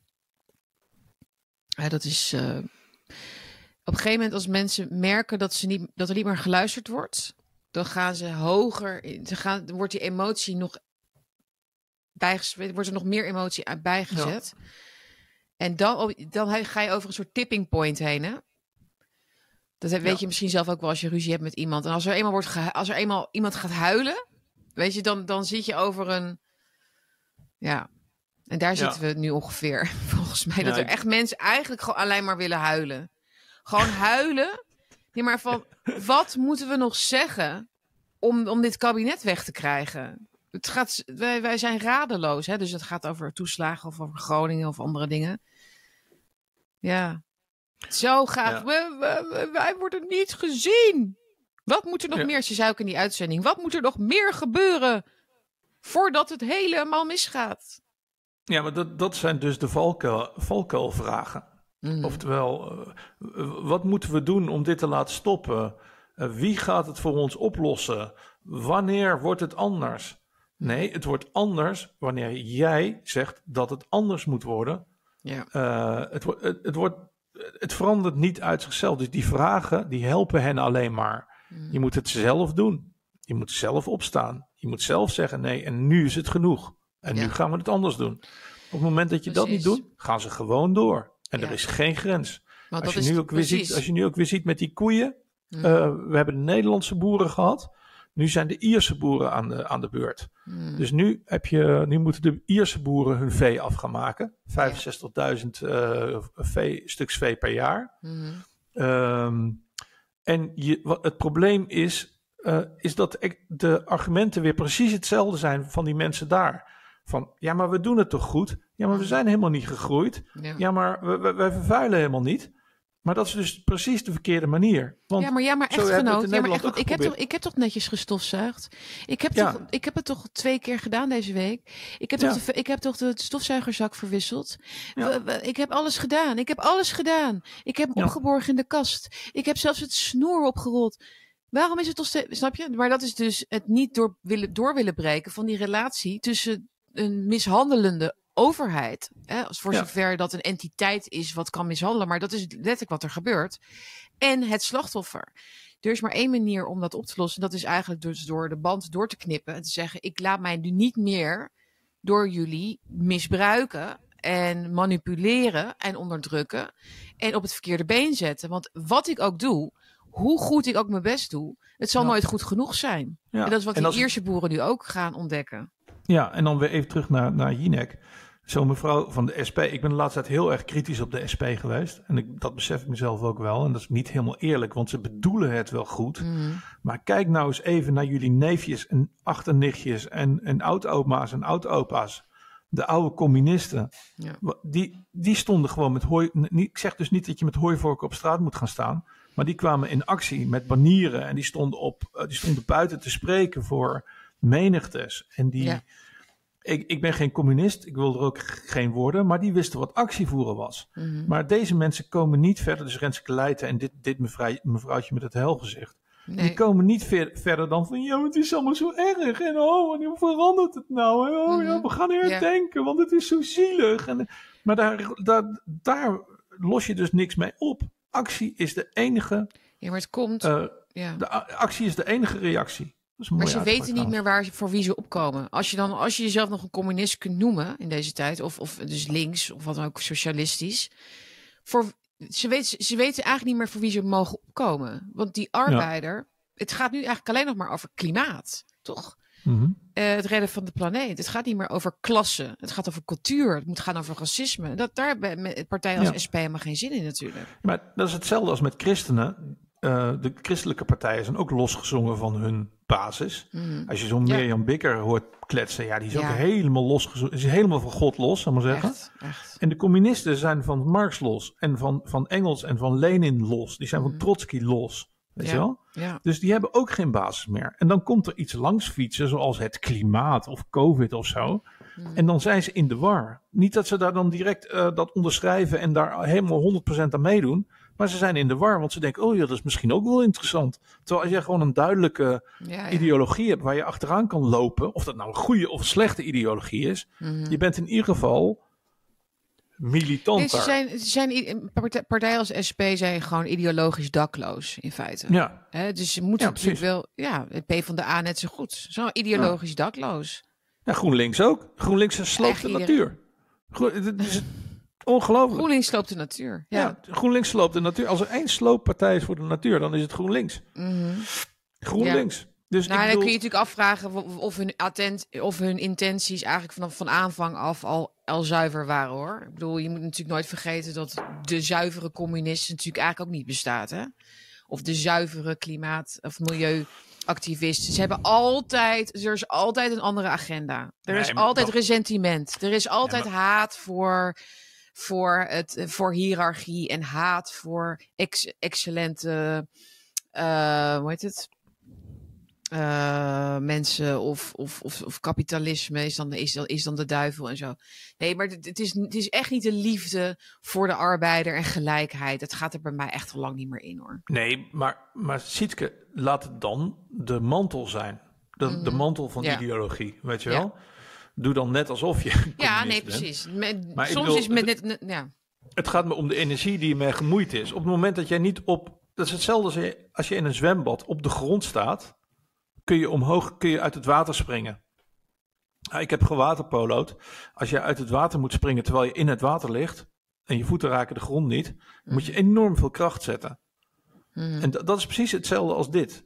Ja, dat is. eh, op een gegeven moment, als mensen merken dat, ze niet, dat er niet meer geluisterd wordt, dan gaan ze hoger. in- Ze gaan, dan wordt die emotie nog bijges- wordt er nog meer emotie aan bijgezet. En dan, dan ga je over een soort tipping point heen, hè? Dat weet Ja. je misschien zelf ook wel als je ruzie hebt met iemand. En als er eenmaal, wordt als er eenmaal iemand gaat huilen, weet je, dan, dan zit je over een... Ja, en daar Ja. zitten we nu ongeveer, volgens mij. Dat er echt mensen eigenlijk gewoon alleen maar willen huilen. Gewoon huilen. Nee, maar van, wat moeten we nog zeggen om, om dit kabinet weg te krijgen? Het gaat, wij, wij zijn radeloos, hè? dus het gaat over toeslagen of over Groningen of andere dingen. Ja, zo graag. Ja. We, we- we- wij worden niet gezien. Wat moet er nog Ja. meer? Ze zei ook in die uitzending. Wat moet er nog meer gebeuren voordat het helemaal misgaat? Ja, maar dat, dat zijn dus de valkuil, valkuilvragen. Mhm. Oftewel, eh, wat moeten we doen om dit te laten stoppen? Eh, wie gaat het voor ons oplossen? Wanneer wordt het anders? Nee, het wordt anders wanneer jij zegt dat het anders moet worden. ja. Eh, het, het, het, wordt, het verandert niet uit zichzelf. Dus die vragen, die helpen hen alleen maar. Mhm. Je moet het zelf doen. Je moet zelf opstaan. Je moet zelf zeggen, nee, en nu is het genoeg. En Ja. nu gaan we het anders doen. Op het moment dat je dat niet doet, gaan ze gewoon door. En Ja. er is geen grens. Als je, is nu ook weer ziet, als je nu ook weer ziet met die koeien. Mhm. eh, we hebben de Nederlandse boeren gehad. Nu zijn de Ierse boeren aan de, aan de beurt. Mhm. Dus nu, heb je, nu moeten de Ierse boeren hun vee af gaan maken. 65.000 eh, vee, stuks vee per jaar. Mhm. Ehm, en je, wat het probleem is, eh, is dat de argumenten weer precies hetzelfde zijn van die mensen daar. Van, ja, maar we doen het toch goed? Ja, maar we zijn helemaal niet gegroeid. Ja. Ja, maar we, we, wij vervuilen helemaal niet. Maar dat is dus precies de verkeerde manier. Want ja, maar ja, maar echtgenoot. Ja, maar echt, ik, heb toch, ik heb toch netjes gestofzuigd. Ik heb, Ja. toch, ik heb het toch twee keer gedaan deze week. Ik heb, Ja. toch, de, ik heb toch de stofzuigerzak verwisseld. Ja. We- we- Ik heb alles gedaan. Ik heb alles gedaan. Ik heb opgeborgen in de kast. Ik heb zelfs het snoer opgerold. Waarom is het toch steeds... Snap je? Maar dat is dus het niet door willen, door willen breken van die relatie tussen een mishandelende overheid. Hè, als voor Ja. zover dat een entiteit is wat kan mishandelen. Maar dat is letterlijk wat er gebeurt. En het slachtoffer. Er is maar één manier om dat op te lossen. En dat is eigenlijk dus door de band door te knippen. En te zeggen, ik laat mij nu niet meer door jullie misbruiken. En manipuleren en onderdrukken. En op het verkeerde been zetten. Want wat ik ook doe, hoe goed ik ook mijn best doe. Het zal Ja. nooit goed genoeg zijn. ja. En dat is wat die als- Ierse boeren nu ook gaan ontdekken. Ja, en dan weer even terug naar, naar Jinek. Zo'n mevrouw van de SP. Ik ben de laatste tijd heel erg kritisch op de SP geweest. En ik, dat besef ik mezelf ook wel. En dat is niet helemaal eerlijk, want ze bedoelen het wel goed. Mhm. Maar kijk nou eens even naar jullie neefjes en achternichtjes en, en oud-oma's en oud-opa's. De oude communisten. Ja. Die, die stonden gewoon met hooi. Ik zeg dus niet dat je met hooivorken op straat moet gaan staan. Maar die kwamen in actie met banieren. En die stonden, op, eh, die stonden buiten te spreken voor menigtes. En die, Ja. Ik, ik ben geen communist, ik wil er ook geen worden, maar die wisten wat actievoeren was. Mhm. Maar deze mensen komen niet verder, dus Renske Leijten en dit, dit mevrouw, mevrouwtje met het helgezicht. Die komen niet ver- verder dan van, ja, het is allemaal zo erg. En oh, en hoe verandert het nou? En oh ja, Mhm. we gaan herdenken, want het is zo zielig. En, maar daar, daar, daar los je dus niks mee op. Actie is de enige, Ja, maar het komt. eh, ja. de actie is de enige reactie. Maar ze weten niet meer waar, voor wie ze opkomen. Als je, dan, als je jezelf nog een communist kunt noemen in deze tijd, of, of dus links, of wat dan ook, socialistisch. Voor, ze, weten, ze weten eigenlijk niet meer voor wie ze mogen opkomen. Want die arbeider, het gaat nu eigenlijk alleen nog maar over klimaat, toch? Mhm. Eh, het redden van de planeet. Het gaat niet meer over klasse. Het gaat over cultuur. Het moet gaan over racisme. Dat, daar hebben partijen als Ja. SP helemaal geen zin in natuurlijk. Maar dat is hetzelfde als met christenen. Eh, de christelijke partijen zijn ook losgezongen van hun basis. Mhm. Als je zo'n Ja. Mirjam Bikker hoort kletsen, ja, die is Ja. ook helemaal losgezongen. Is helemaal van God los, zal maar zeggen. Echt, echt. En de communisten zijn van Marx los. En van, van Engels en van Lenin los. Die zijn van Mhm. Trotsky los. Weet Ja. je wel? Dus die hebben ook geen basis meer. En dan komt er iets langs fietsen, zoals het klimaat of COVID of zo. Mhm. En dan zijn ze in de war. Niet dat ze daar dan direct eh, dat onderschrijven en daar helemaal 100% aan meedoen. Maar ze zijn in de war, want ze denken, oh ja, dat is misschien ook wel interessant. Terwijl als je gewoon een duidelijke Ja, ja. ideologie hebt waar je achteraan kan lopen, of dat nou een goede of een slechte ideologie is, Mhm. je bent in ieder geval militant ze zijn, ze zijn partijen als SP zijn gewoon ideologisch dakloos in feite. Ja, Hè, dus ze moeten Ja, natuurlijk wel, ja, het P van de A net zo goed. Zo ideologisch dakloos. ja, GroenLinks ook. GroenLinks sloopt de iedereen. natuur. Is ongelooflijk. GroenLinks sloopt de natuur. Ja. Ja. GroenLinks sloopt de natuur. Als er één slooppartij is voor de natuur, dan is het GroenLinks. Mhm. GroenLinks. Dus Nou, ik dan bedoel, kun je natuurlijk afvragen of- hun, attent, of hun intenties eigenlijk vanaf van aanvang af al, al zuiver waren hoor. Ik bedoel, je moet natuurlijk nooit vergeten dat de zuivere communist natuurlijk eigenlijk ook niet bestaat. Hè? Of de zuivere klimaat- of milieuactivist. Ze hebben altijd, er is altijd een andere agenda. Er is Nee, altijd dat- resentiment. Er is altijd maar- haat voor, voor, het, voor hiërarchie en haat voor ex, excellente, eh, hoe heet het? eh, mensen of, of, of, of kapitalisme is dan, is, dan, is dan de duivel en zo. Nee, maar het, het is, het is echt niet de liefde voor de arbeider en gelijkheid. Het gaat er bij mij echt al lang niet meer in hoor. Nee, maar, maar Sietke, laat het dan de mantel zijn. De, de mantel van Mhm. Ja. ideologie, weet je Ja. Doe dan net alsof je Ja, nee, precies. Met- Maar soms bedoel, is met net, ja. Het gaat me om de energie die ermee gemoeid is. Op het moment dat jij niet op... Dat is hetzelfde als je, als je in een zwembad op de grond staat... kun je omhoog, kun je uit het water springen. Ik heb gewaterpolo'd. Als je uit het water moet springen terwijl je in het water ligt... en je voeten raken de grond niet... moet je enorm veel kracht zetten. Mhm. En dat is precies hetzelfde als dit.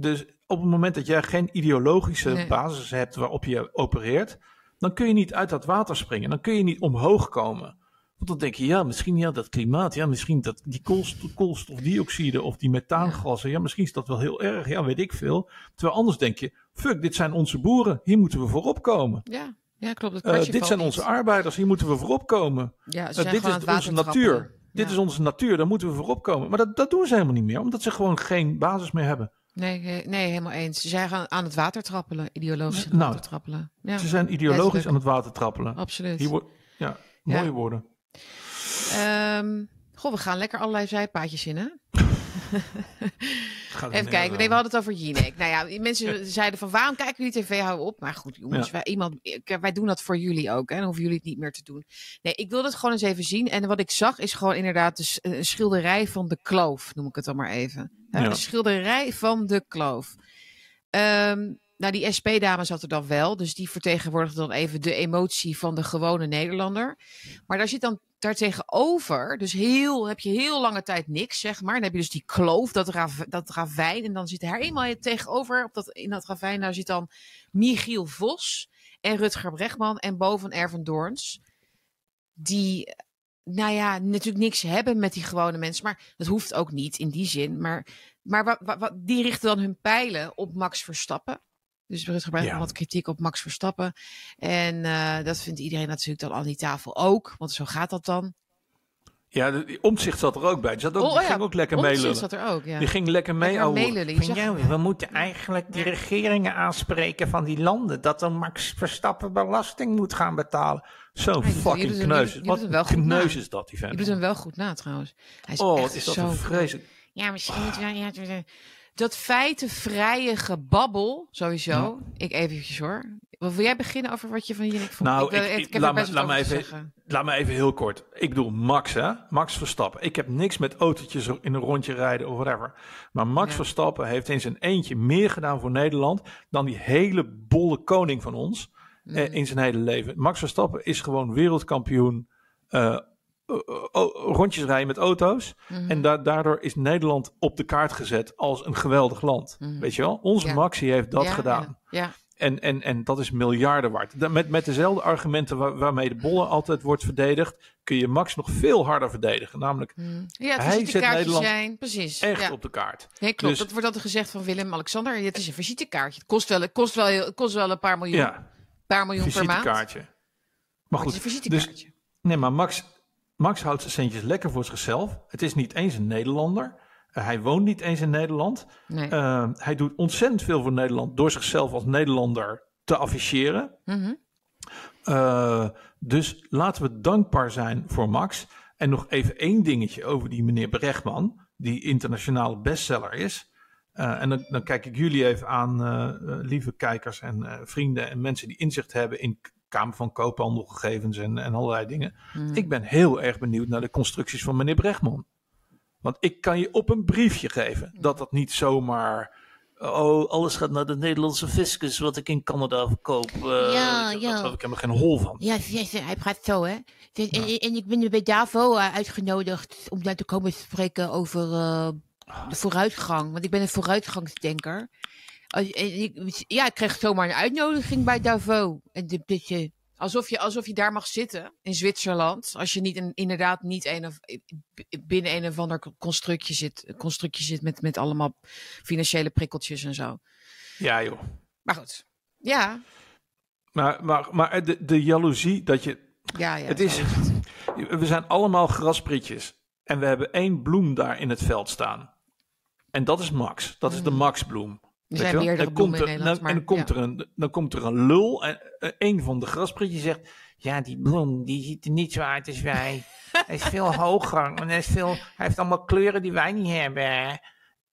Dus op het moment dat jij geen ideologische Nee. basis hebt waarop je opereert, dan kun je niet uit dat water springen. Dan kun je niet omhoog komen. Want dan denk je, ja, misschien ja, dat klimaat, ja, misschien dat, die koolstof, koolstofdioxide of die methaangassen, ja, misschien is dat wel heel erg, ja, weet ik veel. Terwijl anders denk je, fuck, dit zijn onze boeren, hier moeten we voorop komen. ja. ja, klopt. Het Eh, kwartje dit zijn niet. onze arbeiders, hier moeten we voorop komen. Ja, ze Eh, dit is onze natuur. Dit is onze natuur, daar moeten we voorop komen. Maar dat, dat doen ze helemaal niet meer, omdat ze gewoon geen basis meer hebben. Nee, nee, helemaal eens. Ze zijn gaan aan het water trappelen, ideologisch aan het Nou, water trappelen. Ja, Ze zijn ideologisch aan het water trappelen. absoluut. Hier wordt, ja, Ja. mooie woorden. Ehm, goh, we gaan lekker allerlei zijpaadjes in, hè? Even kijken, nee, we hadden het over Jinek. Nou ja, mensen zeiden van waarom kijken jullie tv, hou op. Maar goed, jongens, Ja. wij, iemand, wij doen dat voor jullie ook. Hè? Dan hoeven jullie het niet meer te doen. Nee, ik wilde het gewoon eens even zien. En wat ik zag is gewoon inderdaad de s- een schilderij van de kloof, noem ik het dan maar even. Ja. Een schilderij van de kloof. Ehm, nou, die SP-dame zat er dan wel. Dus die vertegenwoordigde dan even de emotie van de gewone Nederlander. Maar daar zit dan daartegenover, dus heel, heb je heel lange tijd niks, zeg maar. Dan heb je dus die kloof, dat, rav, dat ravijn. En dan zit er helemaal tegenover, op dat, in dat ravijn, daar zit dan Michiel Vos en Rutger Bregman en Boven Erven Doorns. Die, nou ja, natuurlijk niks hebben met die gewone mensen. Maar dat hoeft ook niet in die zin. Maar, maar wa, wa- wa- die richten dan hun pijlen op Max Verstappen. Dus Rutger Bregman Ja. wat kritiek op Max Verstappen. En eh, dat vindt iedereen natuurlijk dan aan die tafel ook. Want zo gaat dat dan. Ja, de, die omzicht zat er ook bij. Die, zat ook, Oh, die ja, ging ook lekker meelullen. zat er ook, ja. Die ging lekker mee Lekker zag- we moeten eigenlijk die regeringen aanspreken van die landen. Dat dan Max Verstappen belasting moet gaan betalen. Ja, je fucking doet hem- kneus. je doet Wat hem wel kneus na. is dat, die Je doet hem wel goed na trouwens. Hij is Oh, echt is dat zo een vreselijk. Ja, misschien moet wel. Ja, ja, dat feitenvrije gebabbel, sowieso. Ik eventjes hoor. Wil jij beginnen over wat je van Jinek vond? Nou, ik, ik- ik- ik heb laat me- laat me even- zeggen. Laat me even heel kort. Ik bedoel Max, hè? Max Verstappen. Ik heb niks met autootjes in een rondje rijden of whatever. Maar Max Ja. Verstappen heeft in zijn eentje meer gedaan voor Nederland dan die hele bolle koning van ons Mm. eh, in zijn hele leven. Max Verstappen is gewoon wereldkampioen eh, rondjes rijden met auto's. Mhm. En da- daardoor is Nederland op de kaart gezet als een geweldig land. Mhm. Weet je wel? Onze Ja. Maxi heeft dat Ja, gedaan. Ja. En, en, en dat is miljarden waard. Met, met dezelfde argumenten waar- waarmee de bollen altijd wordt verdedigd, kun je Max nog veel harder verdedigen. Namelijk Mhm. ja het Hij zet Nederland zijn. Precies. echt ja. op de kaart. Nee, klopt. dus- Dat wordt altijd gezegd van Willem-Alexander. Het is een visitekaartje. Het kost wel, het kost wel, het kost wel een paar miljoen. Ja, paar miljoen per maand. visitekaartje. Maar goed, dus, nee, maar Max, Max houdt zijn centjes lekker voor zichzelf. Het is niet eens een Nederlander. Eh, hij woont niet eens in Nederland. nee. Eh, hij doet ontzettend veel voor Nederland door zichzelf als Nederlander te afficheren. Mhm. Eh, dus laten we dankbaar zijn voor Max. En nog even één dingetje over die meneer Brechtman, die internationale bestseller is. En dan, dan kijk ik jullie even aan, lieve kijkers en vrienden en mensen die inzicht hebben in Kamer van Koophandelgegevens en, en allerlei dingen. Mhm. Ik ben heel erg benieuwd naar de constructies van meneer Brechtman. Want ik kan je op een briefje geven dat dat niet zomaar. Oh, alles gaat naar de Nederlandse fiscus wat ik in Canada verkoop. Eh, Ja, daar ja. geloof ik helemaal geen hol van. Ja, ja, ja, hij praat zo, hè. En, en, en ik ben bij Davo eh, uitgenodigd om daar te komen spreken over eh, de vooruitgang. Want ik ben een vooruitgangsdenker. Ik- ja, ik kreeg zomaar een uitnodiging bij Davo. En dus, eh, Alsof je, alsof je daar mag zitten in Zwitserland. Als je niet een, inderdaad niet een of, binnen een of ander constructje zit, constructje zit met, met allemaal financiële prikkeltjes en zo. Ja, joh. Maar goed. Ja, Maar, maar, maar de, de jaloezie dat je. ja, ja. Het is-. We zijn allemaal grasprietjes. En we hebben één bloem daar in het veld staan. En dat is Max. Dat is de Maxbloem. Er zijn wel? meerdere Dan komt bloemen in Nederland. dan- en dan komt, er een, dan komt er een lul. En eh, een van de grasprietjes zegt. Ja, die bloem, die ziet er niet zo uit als wij. hij is veel hoger en hij, is veel, hij heeft allemaal kleuren die wij niet hebben.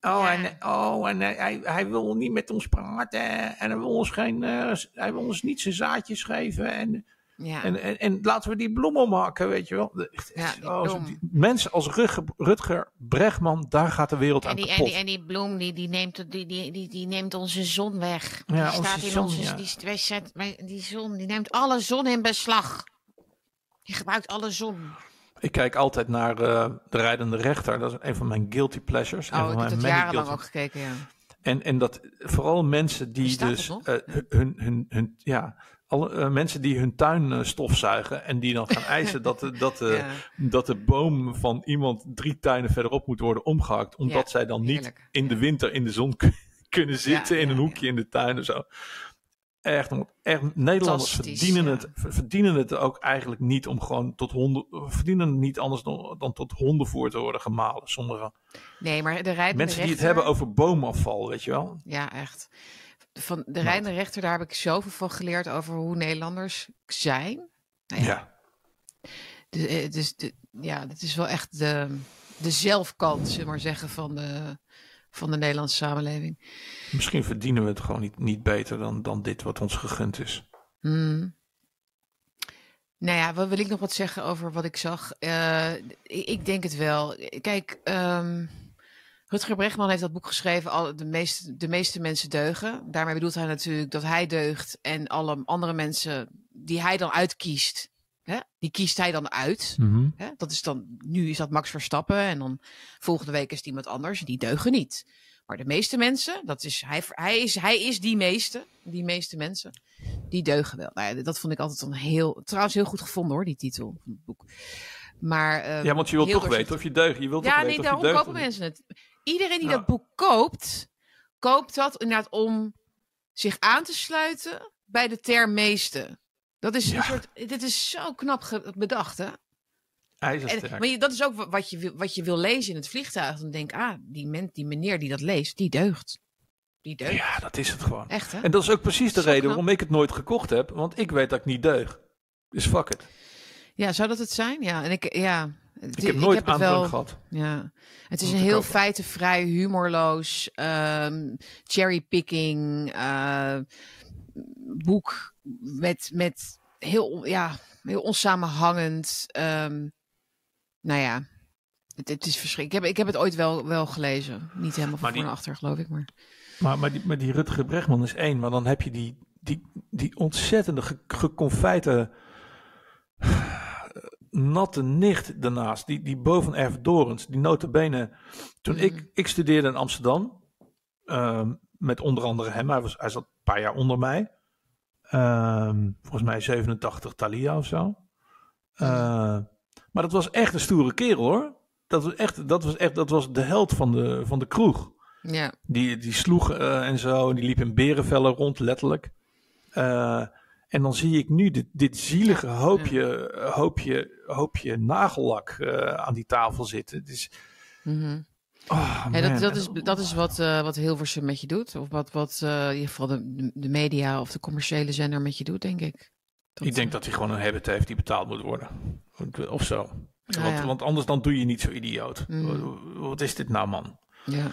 Oh, Ja. en, oh, en hij, hij, hij wil niet met ons praten. En hij wil ons, geen, eh, hij wil ons niet zijn zaadjes geven. En, ja. En, en, en laten we die bloem opmaken, weet je wel. Ja, die oh, die- mensen als Rutger, Rutger Bregman, daar gaat de wereld en, aan die, en, die, en die bloem, die, die, neemt, die, die, die, die neemt onze zon weg. Ja, die onze staat in zon, onze... ja. Die, wij zet, wij- die zon, die neemt alle zon in beslag. Die gebruikt alle zon. Ik kijk altijd naar eh, De Rijdende Rechter. Dat is een van mijn guilty pleasures. Oh, ik heb many jarenlang ook gekeken, ja. En, en dat vooral mensen die het dus eh, hun, hun, hun, ja, alle, eh, mensen die hun tuin eh, stofzuigen en die dan gaan eisen dat, de- dat, de, Ja. dat de boom van iemand drie tuinen verderop moet worden omgehakt. Omdat Ja, zij dan niet heerlijk. in de winter in de zon kun- kunnen zitten in een hoekje in de tuin en zo. Echt, echt Nederlanders verdienen, het, ver- verdienen het ook eigenlijk niet om gewoon tot honden, verdienen het niet anders dan, dan tot hondenvoer te worden gemalen. Sommige Nee, maar de mensen die het hebben over boomafval, weet je wel. Ja, echt. Van de rijdende rechter, daar heb ik zoveel van geleerd over hoe Nederlanders zijn. Nou ja, ja. dus de, ja, dit is wel echt de, de zelfkant, zullen we maar zeggen, van de, van de Nederlandse samenleving. Misschien verdienen we het gewoon niet, niet beter dan, dan dit wat ons gegund is. Hmm. Nou ja, wat wil ik nog wat zeggen over wat ik zag? Eh, ik, ik denk het wel. Kijk, ehm, Rutger Bregman heeft dat boek geschreven. Al, de, meeste, de meeste mensen deugen. Daarmee bedoelt hij natuurlijk dat hij deugt en alle andere mensen die hij dan uitkiest, hè, die kiest hij dan uit. Hè? Dat is dan, nu is dat Max Verstappen en dan volgende week is het iemand anders. Die deugen niet. Maar de meeste mensen, dat is, hij, hij, is, hij is die meeste, die meeste mensen, die deugen wel. Nou ja, dat vond ik altijd een heel, trouwens heel goed gevonden hoor, die titel van het boek. Maar, eh, Ja, want je wilt toch weten of je deugt. Je wilt toch ja, weten nee, of daarom je deugt. kopen mensen het. Iedereen die dat boek koopt, koopt dat inderdaad om zich aan te sluiten bij de term meeste. Dat is Ja. een soort, dit is zo knap bedacht, hè? En, maar je- dat is ook wa- wat je, wil- wat je wil lezen in het vliegtuig. Dan denk ah, die, men, die meneer die dat leest, die deugt. Die deugt. Ja, dat is het gewoon. Echt, hè? En dat is ook precies de reden knap. waarom ik het nooit gekocht heb. Want ik weet dat ik niet deug. Dus fuck it. Ja, zou dat het zijn? Ja, en ik, ja. Ik heb nooit wel, gehad. Ja, het is een heel kopen. feitenvrij, humorloos, ehm cherrypicking eh, boek met, met heel, ja, heel onsamenhangend. ehm, nou ja, het, het is verschrikkelijk. Ik heb, ik heb het ooit wel, wel gelezen. Niet helemaal van voor naar achter, geloof ik. Maar Maar, maar, die, maar die Rutger Bregman is één. Maar dan heb je die, die, die ontzettende ge, geconfijte natte nicht daarnaast. Die, die boven Erf Dorens. Die notabene. Toen Mhm. ik, ik studeerde in Amsterdam. ehm, met onder andere hem. Hij, was, hij zat een paar jaar onder mij. Ehm, volgens mij 87 Thalia of zo. Eh, maar dat was echt een stoere kerel hoor. Dat was echt, dat was echt dat was de held van de, van de kroeg. ja, Die, die sloeg eh, en zo. En die liep in berenvellen rond, letterlijk. Eh, en dan zie ik nu dit, dit zielige hoopje, eh, hoopje, hoopje nagellak eh, aan die tafel zitten. Mhm. oh, Ja, dat, dat, is, dat is wat, eh wat Hilversum met je doet. Of wat, wat eh, in ieder geval de, de media of de commerciële zender met je doet, denk ik. Dat, Ik denk dat hij gewoon een habit heeft die betaald moet worden. Of zo. Want, want anders dan doe je niet zo idioot. Mm. Wat, is dit nou, man? Ja.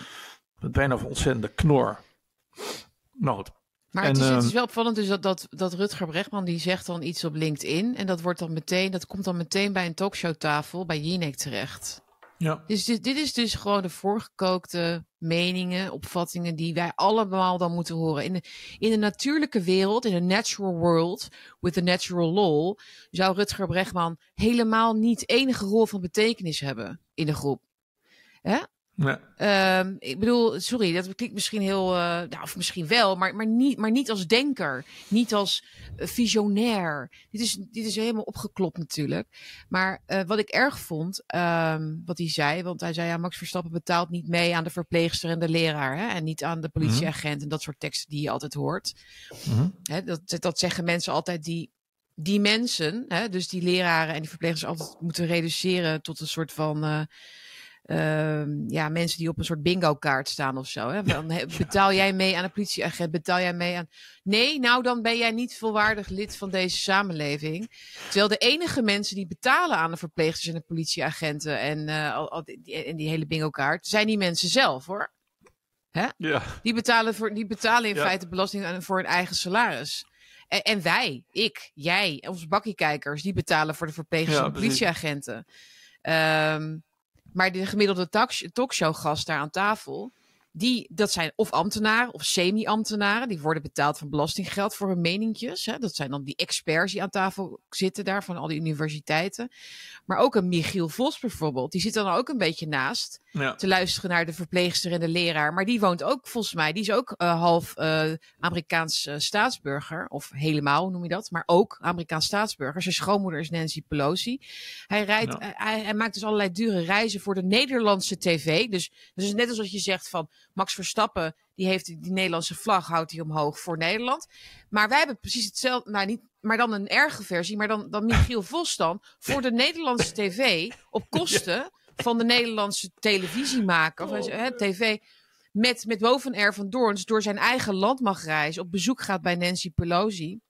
Wat je nou voor ontzettende knor? Nou goed. Maar En, het, is, het is ehm, wel opvallend dus dat, dat, dat Rutger Bregman die zegt dan iets op LinkedIn. En dat wordt dan meteen, dat komt dan meteen bij een talkshowtafel bij Jinek terecht. Ja. Dus dit, dit is dus gewoon de voorgekookte meningen, opvattingen die wij allemaal dan moeten horen. In de, in de natuurlijke wereld, in een natural world, with the natural law, zou Rutger Bregman helemaal niet enige rol van betekenis hebben in de groep. Ja. Ehm, ik bedoel, sorry, dat klinkt misschien heel, eh, nou, of misschien wel, maar, maar, niet, maar niet als denker, niet als eh, visionair. Dit is, dit is helemaal opgeklopt natuurlijk. Maar eh, wat ik erg vond, ehm, wat hij zei, want hij zei, ja, Max Verstappen betaalt niet mee aan de verpleegster en de leraar, hè, en niet aan de politieagent en dat soort teksten die je altijd hoort. Mhm. Hè, dat, dat zeggen mensen altijd die, die mensen, hè, dus die leraren en die verpleegsters altijd moeten reduceren tot een soort van. Ehm, ja, mensen die op een soort bingo kaart staan of zo. Hè? Van, hè, betaal jij mee aan een politieagent? Betaal jij mee aan. Nee, nou dan ben jij niet volwaardig lid van deze samenleving. Terwijl de enige mensen die betalen aan de verpleegsters en de politieagenten en, eh, al, al die, en die hele bingo kaart, zijn die mensen zelf hoor. Ja. Die betalen, voor, die betalen in Ja. feite belasting aan- voor hun eigen salaris. En, en wij, ik, jij, onze bakkiekijkers, die betalen voor de verplegers Ja, en de precies. politieagenten. Ehm, maar de gemiddelde talks- talkshowgast daar aan tafel, die, dat zijn of ambtenaren of semi-ambtenaren. Die worden betaald van belastinggeld voor hun meninkjes. Hè. Dat zijn dan die experts die aan tafel zitten daar van al die universiteiten. Maar ook een Michiel Vos bijvoorbeeld. Die zit dan ook een beetje naast ja. te luisteren naar de verpleegster en de leraar. Maar die woont ook, volgens mij, die is ook eh, half eh, Amerikaans eh, staatsburger. Of helemaal, noem je dat? Maar ook Amerikaans staatsburger. Zijn schoonmoeder is Nancy Pelosi. Hij, rijdt, Ja. hij, hij maakt dus allerlei dure reizen voor de Nederlandse tv. Dus, dus net als wat je zegt van Max Verstappen, die heeft die, Nederlandse vlag, houdt hij omhoog voor Nederland. Maar wij hebben precies hetzelfde, nou niet, maar dan een erge versie, maar dan, dan Michiel Vos dan, voor de Nederlandse tv, op kosten van de Nederlandse televisiemaker, of hè, tv, met, met boven R van Doorns door zijn eigen land mag reizen, op bezoek gaat bij Nancy Pelosi,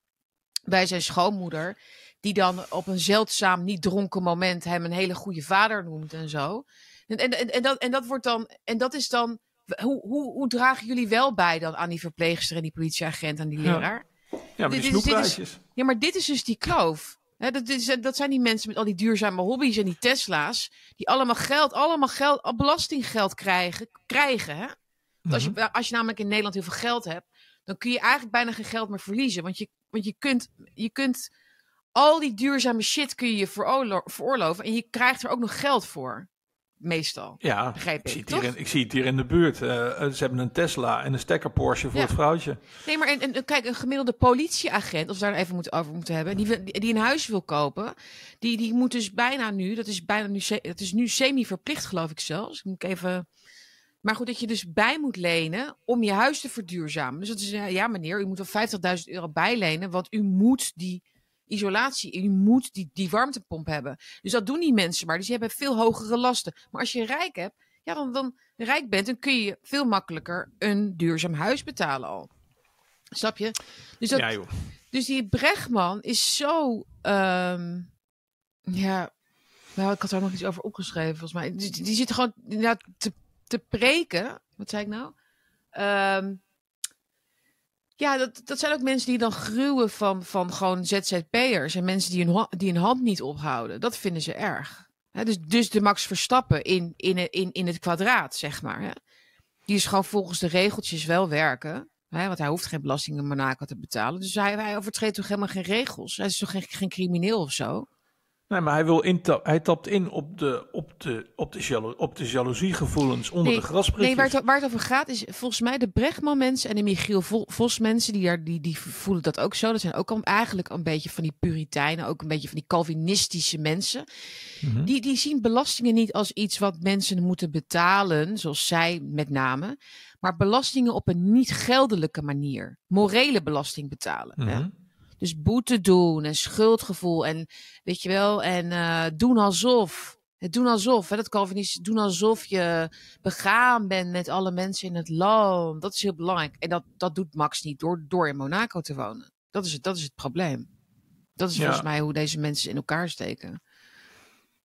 bij zijn schoonmoeder, die dan op een zeldzaam, niet dronken moment hem een hele goede vader noemt en zo. En, en, en, en dat, en dat wordt dan, en dat is dan, hoe, hoe, hoe dragen jullie wel bij dan aan die verpleegster en die politieagent en die leraar? Ja, maar die Dit is- dit is- snoepreisjes. Ja, maar dit is dus die kloof. Dat, is, dat zijn die mensen met al die duurzame hobby's en die Tesla's. Die allemaal geld, allemaal geld, belastinggeld krijgen. krijgen hè? Want als, Mhm. je, als je namelijk in Nederland heel veel geld hebt, dan kun je eigenlijk bijna geen geld meer verliezen. Want je, want je, kunt, je kunt al die duurzame shit kun je je veroorlo- veroorloven. En je krijgt er ook nog geld voor. Meestal. Ja, Begrijp ik ik, zie, het toch? hier in, ik zie het hier in de buurt. Eh, eh, ze hebben een Tesla en een stekker Porsche voor Ja. het vrouwtje. Nee, maar en, en, kijk, een gemiddelde politieagent, als we daar even moeten, over moeten hebben, die, die, een huis wil kopen, die, die moet dus bijna nu, dat is bijna nu, het is nu semi-verplicht, geloof ik zelfs. Ik moet even. Maar goed, dat je dus bij moet lenen om je huis te verduurzamen. Dus dat is, eh, ja meneer, u moet wel 50.000 euro bijlenen, want u moet die isolatie. Je moet die, die warmtepomp hebben. Dus dat doen die mensen maar. Dus die hebben veel hogere lasten. Maar als je rijk hebt, ja, dan, dan rijk bent, dan kun je veel makkelijker een duurzaam huis betalen al. Snap je? Dus, dat, Ja, joh. dus die Brechtman is zo. ehm, ja. Nou, ik had daar nog iets over opgeschreven, volgens mij. Die, die zit gewoon inderdaad te, te preken. Wat zei ik nou? Ehm, ja, dat, dat zijn ook mensen die dan gruwen van, van gewoon ZZP'ers. En mensen die hun, die hun hand niet ophouden. Dat vinden ze erg. Dus, dus de Max Verstappen in, in, in, in het kwadraat, zeg maar. Die is gewoon volgens de regeltjes wel werken. Hè, want hij hoeft geen belasting in Monaco te betalen. Dus hij, hij overtreedt toch helemaal geen regels? Hij is toch geen, geen crimineel of zo? Nee, maar hij, wil hij tapt in op de, op de, op de, jalo- op de jaloeziegevoelens onder Nee, de grasprietjes. Nee, waar het, waar het over gaat is volgens mij de Brechtman mensen en de Michiel Vo- Vos mensen die, daar, die, die voelen dat ook zo. Dat zijn ook al eigenlijk een beetje van die puriteinen, ook een beetje van die Calvinistische mensen. Mhm. Die, die zien belastingen niet als iets wat mensen moeten betalen, zoals zij met name. Maar belastingen op een niet geldelijke manier. Morele belasting betalen. Mhm. Dus boete doen en schuldgevoel en weet je wel, en eh, doen alsof. Het doen alsof, hè, dat Calvinist, doen alsof je begaan bent met alle mensen in het land. Dat is heel belangrijk. En dat, dat doet Max niet door, door in Monaco te wonen. Dat is het, dat is het probleem. Dat is Ja. volgens mij hoe deze mensen in elkaar steken.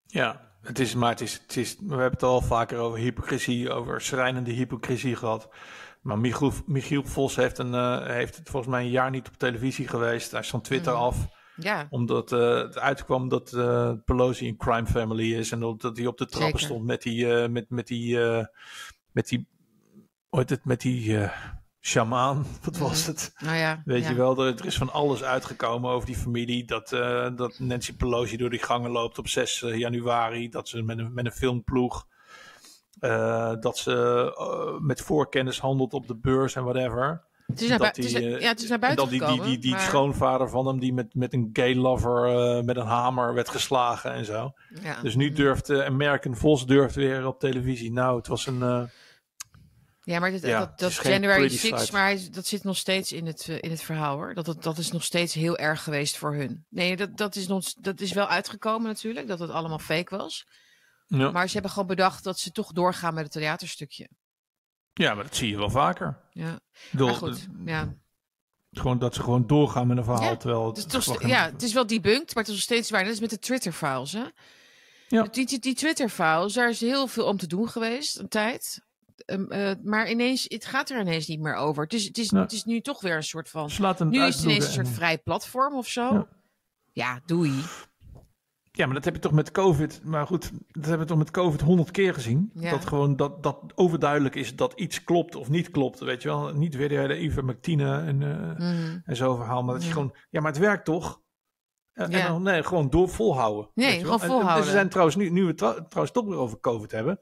Ja, het is, maar het is, het is, we hebben het al vaker over hypocrisie, over schrijnende hypocrisie gehad. Maar Michiel, Michiel Vos heeft, een, eh, heeft het volgens mij een jaar niet op televisie geweest. Hij is van Twitter Mhm. af, Ja, omdat eh, het uitkwam dat eh, Pelosi een crime family is. En dat, hij op de trappen Zeker. stond met die, met, met die, met die, hoe heet het, met die shamaan. Wat was Mhm. het? nou ja. Weet ja. je wel, er, er is van alles uitgekomen over die familie. Dat, dat Nancy Pelosi door die gangen loopt op 6 januari. Dat ze met een, met een filmploeg. Eh, dat ze eh, met voorkennis handelt op de beurs en whatever. Het is naar, dat bui- het is, die, eh, ja, het is naar En buiten die, die, gekomen. die, die maar- schoonvader van hem, die met, met een gay lover met een hamer werd geslagen en zo. ja. Dus nu Mhm. durft American Vos durft weer op televisie. Nou, het was een. Ja, maar dit, Ja, dat, dat January pretty 6, sight. maar hij, dat zit nog steeds in het, in het verhaal hoor. Dat, dat, dat is nog steeds heel erg geweest voor hun. Nee, dat, dat, is nog, dat is wel uitgekomen natuurlijk, dat het allemaal fake was. Ja. Maar ze hebben gewoon bedacht dat ze toch doorgaan met het theaterstukje. ja, maar dat zie je wel vaker. Ja, goed. Ja. Gewoon dat ze gewoon doorgaan met een verhaal. Ja, terwijl Het, is toch, ja, het is wel debunked, maar het is nog steeds waar. Dat is met de Twitter-files, hè? Ja. Die, die, die Twitter-files, daar is heel veel om te doen geweest, een tijd. Ehm, eh, maar ineens, het gaat er ineens niet meer over. Het is, het is, het is nu toch weer een soort van... Nu is het ineens een soort en- vrij platform of zo. Ja. Ja, doei. Ja, maar dat heb je toch met COVID. Maar goed, dat hebben we toch met COVID honderd keer gezien. Ja. Dat gewoon dat, dat overduidelijk is dat iets klopt of niet klopt. Weet je wel, niet weer de hele ivermectine en, Mhm. en zo verhaal. Maar dat je Ja. gewoon, ja, maar het werkt toch? Eh, Ja. En dan, nee, gewoon door volhouden. Nee, weet je wel. gewoon En- en volhouden. Ze zijn trouwens, nu, nu we trouw- trouwens toch weer over COVID hebben.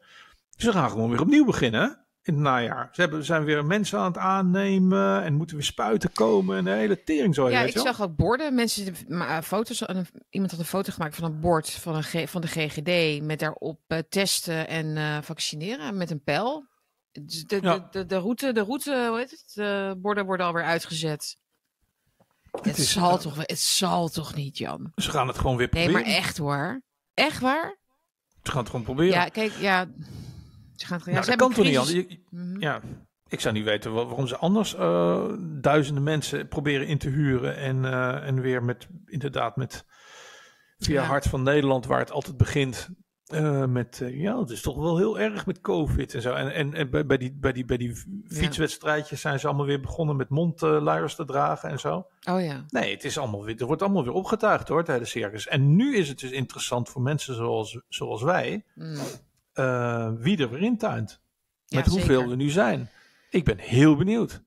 Ze gaan gewoon weer opnieuw beginnen in het najaar. Ze hebben, zijn weer mensen aan het aannemen en moeten weer spuiten komen. En de hele tering zo. Ja, ik zag ook borden. Mensen, ma- foto's, een- iemand had een foto gemaakt van een bord van, een van de GGD. Met daarop eh, testen en eh, vaccineren met een pijl. Dus De, Ja. de, de, route, de route, hoe heet het? De borden worden alweer uitgezet. Het, is- zal toch, het zal toch niet, Jan? Ze gaan het gewoon weer Nee, proberen. maar echt hoor. Echt waar? Ze gaan het gewoon proberen. Ja, kijk, ja. Ze gaan ja, nou, ze dat hebben kan toch niet anders? Mhm. Ja, ik zou niet weten wa- waarom ze anders eh, duizenden mensen proberen in te huren. En, eh, en weer met, inderdaad, met via Ja. Hart van Nederland, waar het altijd begint. eh, met, ja, het is toch wel heel erg met COVID en zo. En, en, en bij, bij, die, bij, die, bij die fietswedstrijdjes zijn ze allemaal weer begonnen met mondluiers te dragen en zo. Oh ja. Nee, het is allemaal weer, er wordt allemaal weer opgetuigd hoor, tijdens de circus. En nu is het dus interessant voor mensen zoals, zoals wij, Mm. Eh, wie er weer intuint. Ja, Met hoeveel zeker. we nu zijn. Ik ben heel benieuwd.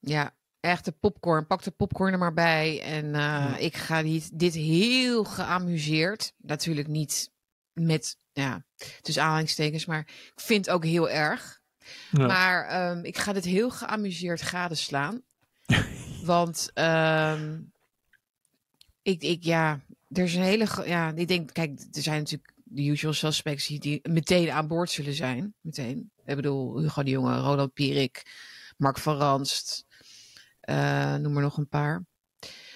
Ja, echt de popcorn. Pak de popcorn er maar bij. En eh, Ja. ik ga dit, dit heel geamuseerd. Natuurlijk niet met, ja, tussen aanhalingstekens, maar ik vind het ook heel erg. Ja. Maar ehm, ik ga dit heel geamuseerd gadeslaan. Want ehm, ik, ik, ja, er is een hele, ja, ik denk, kijk, er zijn natuurlijk de usual suspects die, meteen aan boord zullen zijn. Meteen. Ik bedoel, Hugo de Jonge, Ronald Pierik, Mark van Ranst, eh, noem maar nog een paar.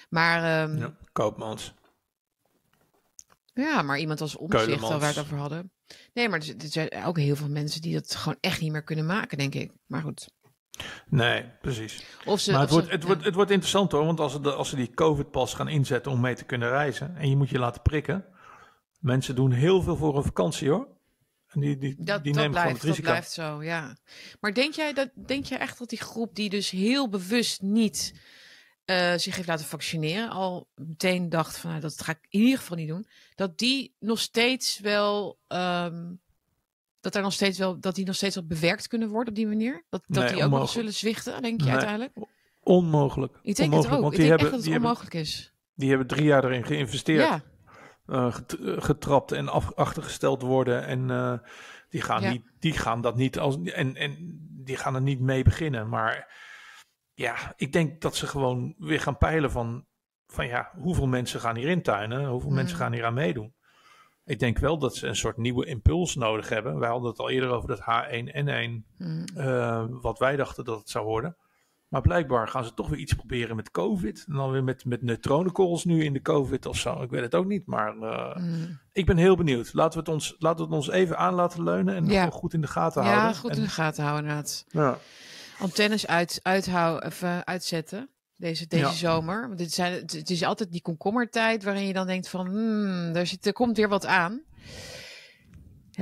Maar ehm, Ja. Koopmans. Ja, maar iemand als omzicht, Keulemans. waar we het over hadden. Nee, maar er, er zijn ook heel veel mensen die dat gewoon echt niet meer kunnen maken, denk ik. Maar goed. Nee, precies. Of ze, Maar of het wordt, ze- het, wordt, het wordt interessant hoor, want als ze, de, als ze die COVID-pas gaan inzetten om mee te kunnen reizen en je moet je laten prikken, mensen doen heel veel voor een vakantie hoor. En die, die, Dat, die dat, nemen gewoon blijft, het dat risico. blijft zo, ja. Maar denk jij, dat, denk jij echt dat die groep die dus heel bewust niet eh, zich heeft laten vaccineren, al meteen dacht van nou, dat ga ik in ieder geval niet doen, dat die nog steeds wel, ehm, dat er nog steeds wel, dat die nog steeds wel bewerkt kunnen worden op die manier? Dat, dat Nee, die ook nog zullen zwichten, denk je Nee. uiteindelijk? Onmogelijk. Ik denk onmogelijk, het ook. want Ik die denk hebben, echt dat die, het hebben, onmogelijk is. die hebben drie jaar erin geïnvesteerd, Ja, getrapt en af, achtergesteld worden en eh, die, gaan Ja. niet, die gaan dat niet als en, en die gaan er niet mee beginnen. Maar ja, ik denk dat ze gewoon weer gaan peilen van, van ja, hoeveel mensen gaan hier intuinen, hoeveel Mm. mensen gaan hier aan meedoen. Ik denk wel dat ze een soort nieuwe impuls nodig hebben. Wij hadden het al eerder over dat H1N1, Hm. eh, wat wij dachten dat het zou worden. Maar blijkbaar gaan ze toch weer iets proberen met COVID. En dan weer met, met neutronenkorrels nu in de COVID of zo. Ik weet het ook niet. Maar eh, Hm. ik ben heel benieuwd. Laten we het ons, laten we het ons even aan laten leunen. En Ja. goed in de gaten ja houden. goed En- in de gaten houden inderdaad. ja. antennes uit, uithou, uitzetten. Deze, deze Ja. zomer. Want dit zijn, het, het is altijd die komkommertijd waarin je dan denkt van, hmm, er, zit, er komt weer wat aan.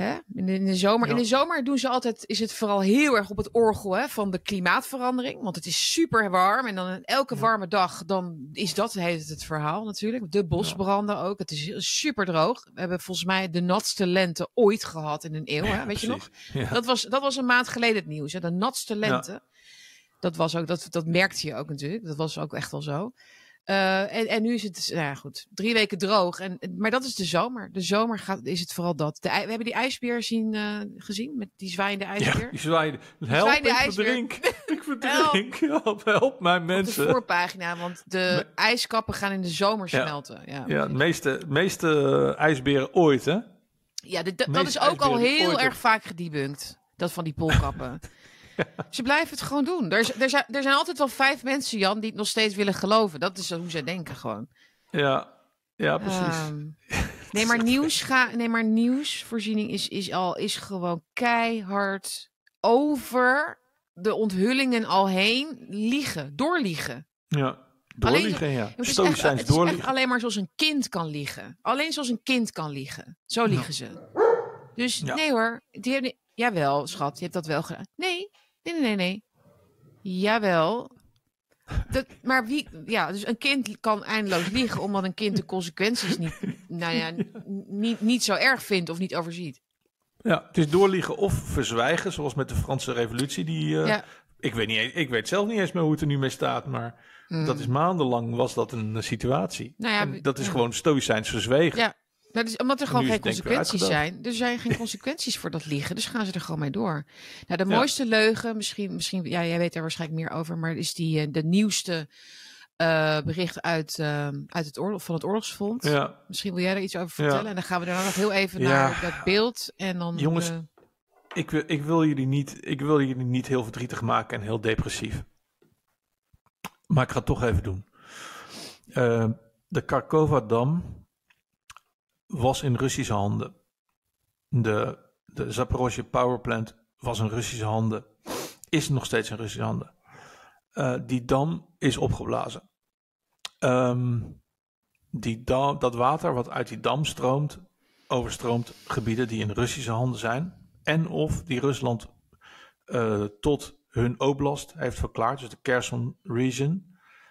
Hè? In, de, in, de zomer, Ja. in de zomer doen ze altijd, is het vooral heel erg op het orgel hè, van de klimaatverandering. Want het is super warm. En dan elke Ja. warme dag, dan is dat heet het, het verhaal natuurlijk. De bosbranden ook. Het is super droog. We hebben volgens mij de natste lente ooit gehad in een eeuw. Hè? Weet je nog? Dat was, dat was een maand geleden het nieuws. Hè? De natste lente. Dat, was ook, dat, dat merkte je ook natuurlijk. Dat was ook echt wel zo. Eh, en, en nu is het, nou ja, goed, drie weken droog. En, maar dat is de zomer. De zomer gaat, is het vooral dat. De, we hebben die ijsbeer zien, eh, gezien, met die zwaaiende Ja, ijsbeer. die zwaaide. Help, zwaaide ik ijsbeer. verdrink. Ik verdrink. Help, help mij Op de mensen. voorpagina, want de ijskappen gaan in de zomer Ja. smelten. Ja, Ja, de meeste, meeste eh, ijsberen ooit, hè? Ja, dat, is ook al heel erg op- vaak gedebunked. Dat van die polkappen. Ze blijven het gewoon doen. Er, er, zijn, er zijn altijd wel vijf mensen, Jan, die het nog steeds willen geloven. Dat is hoe zij denken gewoon. Ja, ja precies. Ehm, nee, maar nieuws ga, nee, maar nieuwsvoorziening is, is al is gewoon keihard over de onthullingen al heen liegen, doorliegen. ja, doorliegen, ja. Het is, echt, is doorliegen. alleen maar zoals een kind kan liegen. Alleen zoals een kind kan liegen. Zo liegen ze. Dus Ja. nee hoor. Die hebben, jawel, schat, je hebt dat wel gedaan. Nee, nee, nee, nee. nee. Jawel. Dat, maar wie, ja, dus een kind kan eindeloos liegen omdat een kind de consequenties niet, nou ja, niet, niet zo erg vindt of niet overziet. Ja, het is doorliegen of verzwijgen, zoals met de Franse revolutie. Die, eh, Ja. ik, weet niet, ik weet zelf niet eens meer hoe het er nu mee staat, maar Mm. dat is maandenlang was dat een eh, situatie. Nou ja, En we- dat is gewoon stoïcijns verzwegen. Ja, is omdat er gewoon geen consequenties zijn. Er zijn geen consequenties voor dat liegen, dus gaan ze er gewoon mee door. Nou, de Ja. mooiste leugen, misschien, misschien ja, jij weet er waarschijnlijk meer over, maar is die eh, de nieuwste eh, bericht uit, eh, uit het oorlog, van het Oorlogsfonds. Ja, Misschien wil jij er iets over Ja. vertellen en dan gaan we daarna nog heel even naar dat beeld en dan. Jongens, eh, ik, wil- ik, wil jullie niet, ik wil jullie niet heel verdrietig maken en heel depressief. Maar ik ga het toch even doen. De Karkova-dam was in Russische handen. De, de Zaporozhye Power Plant was in Russische handen. Is nog steeds in Russische handen. Eh, die dam is opgeblazen. Ehm, die dam, dat water wat uit die dam stroomt, overstroomt gebieden die in Russische handen zijn. En of die Rusland eh, tot hun oblast heeft verklaard, dus de Kherson region.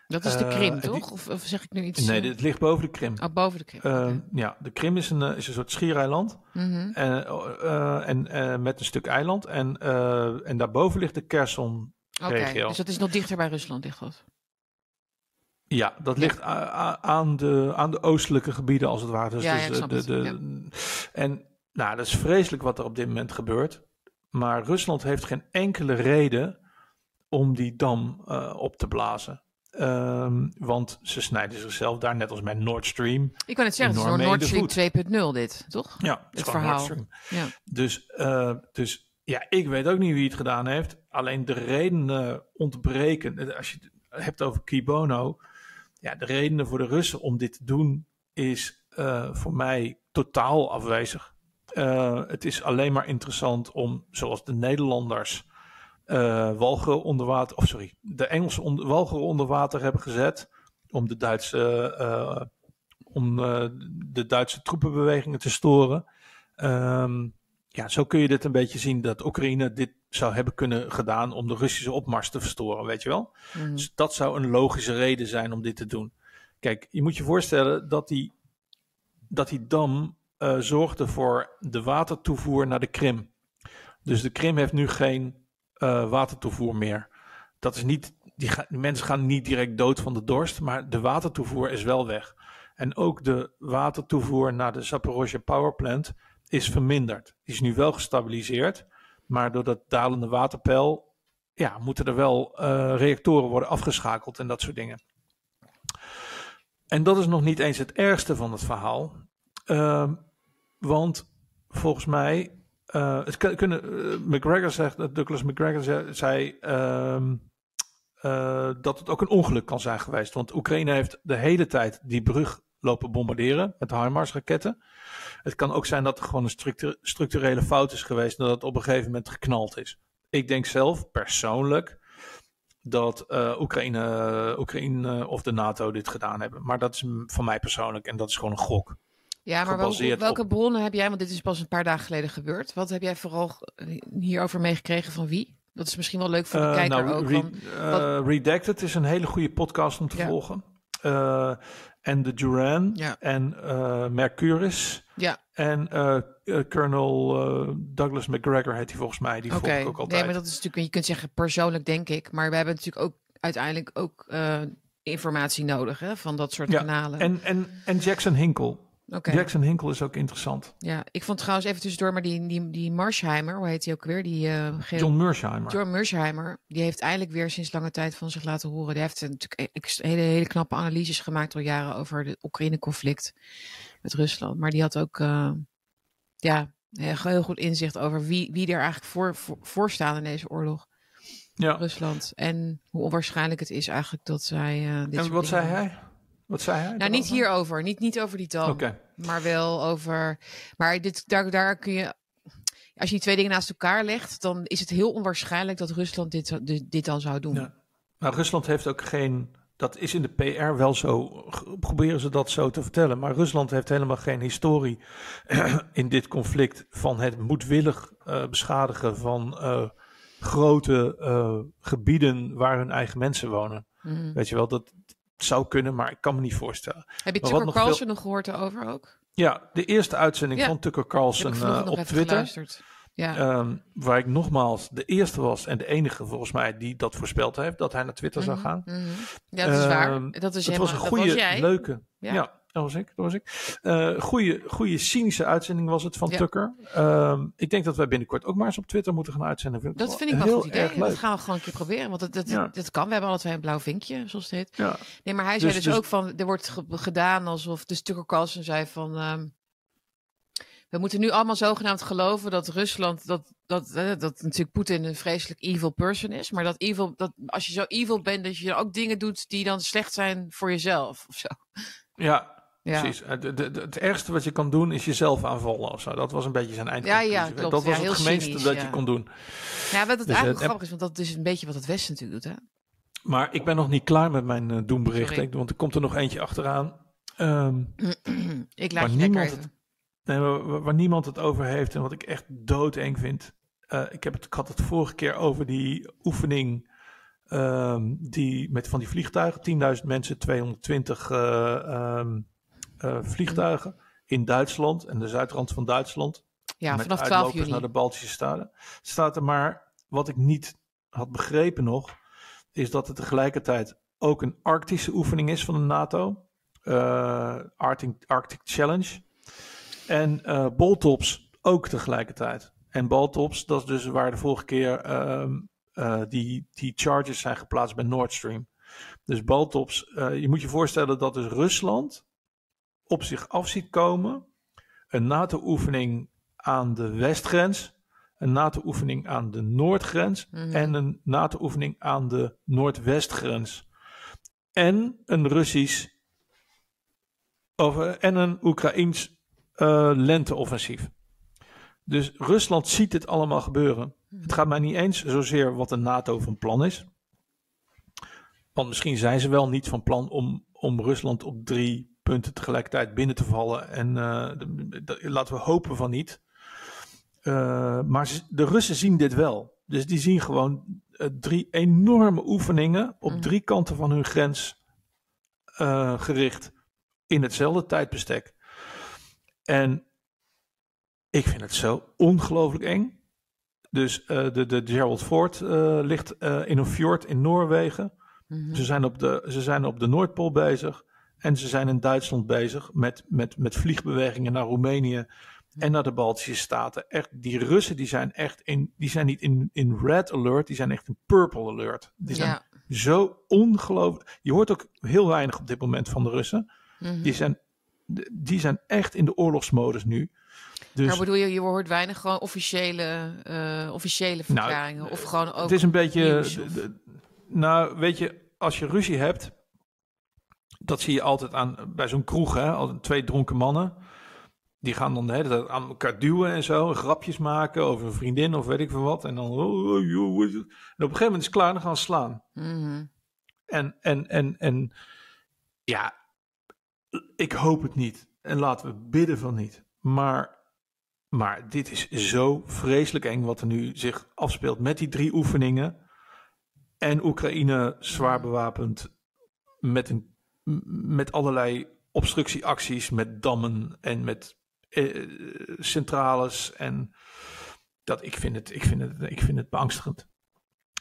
Dat is de eh, Krim, die- toch? Of, of zeg ik nu iets? Nee, eh, dit ligt boven de Krim. oh, boven de Krim. Eh, oké. Ja, de Krim is een, eh, is een soort schiereiland. Mhm. En, eh, en eh, met een stuk eiland. En, eh, en daarboven ligt de Kherson. Oké, dus dat is nog dichter bij Rusland, ligt dat. Ja, dat Ja. ligt aan, de, aan de oostelijke gebieden als het ware. Dus, Ja, dus ja, de- de, het, de, En nou, dat is vreselijk wat er op dit moment gebeurt. Maar Rusland heeft geen enkele reden om die dam eh, op te blazen. Ehm, want ze snijden zichzelf daar, net als met Nord Stream. Ik kan het zeggen, het is Nord Stream voet. 2.0 dit, toch? Ja, het verhaal. Ja. Dus, eh, dus ja, ik weet ook niet wie het gedaan heeft. Alleen de redenen ontbreken. Eh, Als je het hebt over Kibono. Ja, de redenen voor de Russen om dit te doen is eh, voor mij totaal afwezig. Het is alleen maar interessant om, zoals de Nederlanders walgen onder water, of sorry, de Engelsen onder, walgen onder water hebben gezet om de Duitse, eh, om, eh, de Duitse troepenbewegingen te storen. Ehm, ja, zo kun je dit een beetje zien dat Oekraïne dit zou hebben kunnen gedaan om de Russische opmars te verstoren, weet je wel? Mhm. Dus dat zou een logische reden zijn om dit te doen. Kijk, je moet je voorstellen dat die, dat die dam zorgde voor de watertoevoer naar de Krim. Dus de Krim heeft nu geen eh, watertoevoer meer. Dat is niet, die, mensen gaan niet direct dood van de dorst, maar de watertoevoer is wel weg. En ook de watertoevoer naar de Zaporozhye Power Plant is verminderd. Die is nu wel gestabiliseerd, maar door dat dalende waterpeil ja, moeten er wel eh, reactoren worden afgeschakeld en dat soort dingen. En dat is nog niet eens het ergste van het verhaal. Ehm, want volgens mij, eh, het kun- kunnen, eh, McGregor zegt, Douglas McGregor ze- zei ehm, eh, dat het ook een ongeluk kan zijn geweest. Want Oekraïne heeft de hele tijd die brug lopen bombarderen met HIMARS-raketten. Het kan ook zijn dat er gewoon een structu- structurele fout is geweest en dat het op een gegeven moment geknald is. Ik denk zelf persoonlijk dat Oekraïne, Oekraïne of de NATO dit gedaan hebben. Maar dat is van mij persoonlijk en dat is gewoon een gok. Ja, maar welke op- bronnen heb jij, want dit is pas een paar dagen geleden gebeurd. Wat heb jij vooral eh, hierover meegekregen van wie? Dat is misschien wel leuk voor de Eh, kijker nou, ook. Re- van- eh, Redacted is een hele goede podcast om te Ja. volgen. En de Duran Ja. en Mercurius ja, en Colonel Douglas McGregor heet hij volgens mij. Die volg ik ook altijd. Nee, maar dat is natuurlijk, je kunt zeggen persoonlijk denk ik. Maar we hebben natuurlijk ook uiteindelijk ook informatie nodig hè, van dat soort Ja, kanalen. en, en, en Jackson Hinkel. Jackson Hinkel is ook interessant. Ja, ik vond trouwens even tussendoor, maar die, die, die Marsheimer, hoe heet hij ook weer? Die, eh John Mersheimer. John Mersheimer, die heeft eindelijk weer sinds lange tijd van zich laten horen. Die heeft natuurlijk e- hele, hele knappe analyses gemaakt al jaren over het Oekraïne-conflict met Rusland. Maar die had ook eh, ja, heel goed inzicht over wie, wie er eigenlijk voor, voor, voor staan in deze oorlog. ja. Rusland. En hoe onwaarschijnlijk het is eigenlijk dat zij. eh dit En wat zei hij? Wat zei hij? Nou, niet hierover. Niet, niet over die dam. Maar wel over. Maar dit, daar, daar kun je. Als je die twee dingen naast elkaar legt, dan is het heel onwaarschijnlijk dat Rusland dit, dit, dit dan zou doen. Ja. Maar Rusland heeft ook geen. Dat is in de PR wel zo. Proberen ze dat zo te vertellen. Maar Rusland heeft helemaal geen historie in dit conflict van het moedwillig eh, beschadigen van eh, grote eh, gebieden waar hun eigen mensen wonen. Mhm. Weet je wel, dat zou kunnen, maar ik kan me niet voorstellen. Heb je Tucker nog Carlson nog gehoord erover ook? Ja, de eerste uitzending Ja. van Tucker Carlson eh, op Twitter. Ja. Ehm, waar ik nogmaals de eerste was en de enige volgens mij die dat voorspeld heeft, dat hij naar Twitter zou Mhm, gaan. mhm. Ja, dat is waar. Ehm, Dat is het helemaal, was een goede, jij. leuke. Ja. Ja. Dat was ik. Dat was ik. Eh, goede, goede cynische uitzending was het van Ja. Tucker. Ehm, ik denk dat wij binnenkort ook maar eens op Twitter moeten gaan uitzenden. Vind Dat vind ik wel heel goed idee. Dat gaan we gewoon een keer proberen. Want dat, dat, Ja. dat kan. We hebben alle twee een blauw vinkje, zoals het heet. Ja. Nee, maar hij Dus- zei dus, dus- ook van, er wordt ge- gedaan alsof, dus Tucker Carlson zei van, ehm, we moeten nu allemaal zogenaamd geloven dat Rusland, dat, dat, eh, dat natuurlijk Poetin een vreselijk evil person is, maar dat evil, dat als je zo evil bent, dat je ook dingen doet die dan slecht zijn voor jezelf of zo. ja, Ja. precies. Eh, de- de- de- het ergste wat je kan doen is jezelf aanvallen of zo. Dat was een beetje zijn eindconclusie. Ja, ja, klopt. Dat was Ja, het heel gemeenste cynisch, dat ja. je kon doen. Ja, wat het Dus, eigenlijk eh, grappig is, want dat is een beetje wat het Westen natuurlijk doet, hè? Maar ik ben nog niet klaar met mijn eh doembericht, Sorry. hè, want er komt er nog eentje achteraan. Ehm, ik laat je niemand even. Nee, waar, waar niemand het over heeft en wat ik echt doodeng vind. Eh, ik, heb het, ik had het vorige keer over die oefening ehm, die, met van die vliegtuigen. 10.000 mensen, 220 eh, ehm, eh, vliegtuigen in Duitsland en de zuidrand van Duitsland. Ja, met vanaf 12 uitlopers juni. naar de Baltische Staten. Staat er maar, wat ik niet had begrepen nog, is dat het tegelijkertijd ook een Arctische oefening is van de NATO. eh, Arctic, Arctic Challenge. En eh Boltops ook tegelijkertijd. En Boltops, dat is dus waar de vorige keer ehm, eh, die, die charges zijn geplaatst bij Nord Stream. Dus Boltops, eh, je moet je voorstellen dat dus Rusland op zich af ziet komen. Een NATO-oefening aan de westgrens. Een NATO-oefening aan de noordgrens. Mhm. En een NATO-oefening aan de noordwestgrens. en een Russisch of, eh, en een Oekraïns eh, lenteoffensief. Dus Rusland ziet dit allemaal gebeuren. Het gaat mij niet eens zozeer wat de NATO van plan is. Want misschien zijn ze wel niet van plan om, om Rusland op drie punten tegelijkertijd binnen te vallen. En eh, laten we hopen van niet. Eh, maar de Russen zien dit wel. Dus die zien gewoon eh, drie enorme oefeningen op Mhm. drie kanten van hun grens gericht in hetzelfde tijdbestek. En ik vind het zo ongelooflijk eng. Dus de, de Gerald Ford ligt in een fjord in Noorwegen. Mhm. Ze zijn op de, ze zijn op de Noordpool bezig. En ze zijn in Duitsland bezig met, met, met vliegbewegingen naar Roemenië en naar de Baltische Staten. Echt, die Russen die zijn echt in, die zijn niet in, in red alert, die zijn echt in purple alert. Die zijn Ja. zo ongelooflijk. Je hoort ook heel weinig op dit moment van de Russen. Mhm. Die zijn, die zijn echt in de oorlogsmodus nu. Dus Maar bedoel je, je hoort weinig gewoon officiële, eh, officiële verklaringen? of gewoon ook Nou, het is een beetje. nieuws of- nou, weet je, als je ruzie hebt, dat zie je altijd aan bij zo'n kroeg, hè? Twee dronken mannen. Die gaan dan de hele tijd aan elkaar duwen en zo, grapjes maken over een vriendin of weet ik veel wat. En dan, oh, oh, is het? en op een gegeven moment is het klaar, dan gaan ze slaan. Mhm. En, en, en, en ja, ik hoop het niet. En laten we bidden van niet. Maar, maar dit is zo vreselijk eng wat er nu zich afspeelt met die drie oefeningen. En Oekraïne zwaar bewapend met, een, met allerlei obstructieacties, met dammen en met eh, centrales. En dat, ik, vind het, ik, vind het, ik vind het beangstigend.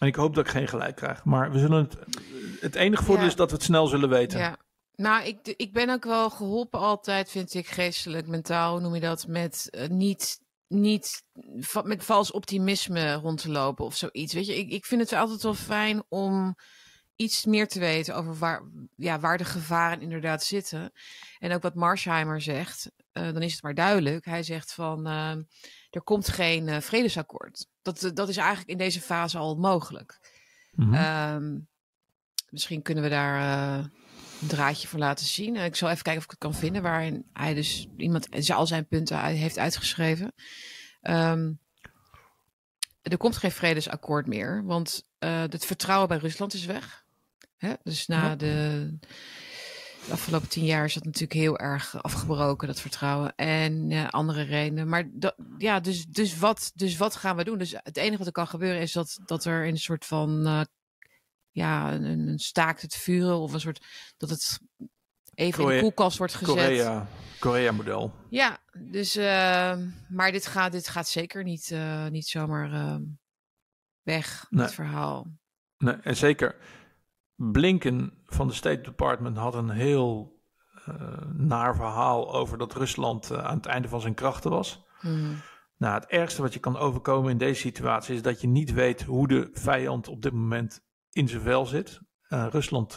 En ik hoop dat ik geen gelijk krijg. Maar we zullen het. Het enige voordeel Ja. is dat we het snel zullen weten. Ja. Nou, ik, ik ben ook wel geholpen altijd, vind ik, geestelijk, mentaal, noem je dat, met eh, niet, niet va- met vals optimisme rond te lopen of zoiets. Weet je, ik, ik vind het altijd wel fijn om iets meer te weten over waar, ja, waar de gevaren inderdaad zitten. En ook wat Marsheimer zegt, eh, dan is het maar duidelijk. Hij zegt van, eh, er komt geen eh, vredesakkoord. Dat, dat is eigenlijk in deze fase al mogelijk. Mhm. Ehm, misschien kunnen we daar een draadje voor laten zien. Ik zal even kijken of ik het kan vinden waarin hij dus iemand al zijn punten heeft uitgeschreven. Ehm, er komt geen vredesakkoord meer, want het vertrouwen bij Rusland is weg. Hè? Dus na Ja. de, de afgelopen tien jaar is dat natuurlijk heel erg afgebroken, dat vertrouwen. En eh, andere redenen. Maar dat, ja, dus, dus, wat, dus wat gaan we doen? Dus het enige wat er kan gebeuren is dat, dat er in een soort van eh, ja, een, een staakt het vuren of een soort dat het even in de koelkast wordt gezet. Korea, Korea model. Ja, dus eh, maar dit gaat, dit gaat zeker niet, eh, niet zomaar eh, weg, Nee. het verhaal. Nee, en zeker Blinken van de State Department had een heel eh, naar verhaal over dat Rusland eh, aan het einde van zijn krachten was. Mhm. Nou, het ergste wat je kan overkomen in deze situatie is dat je niet weet hoe de vijand op dit moment in zijn vel zit. Eh, Rusland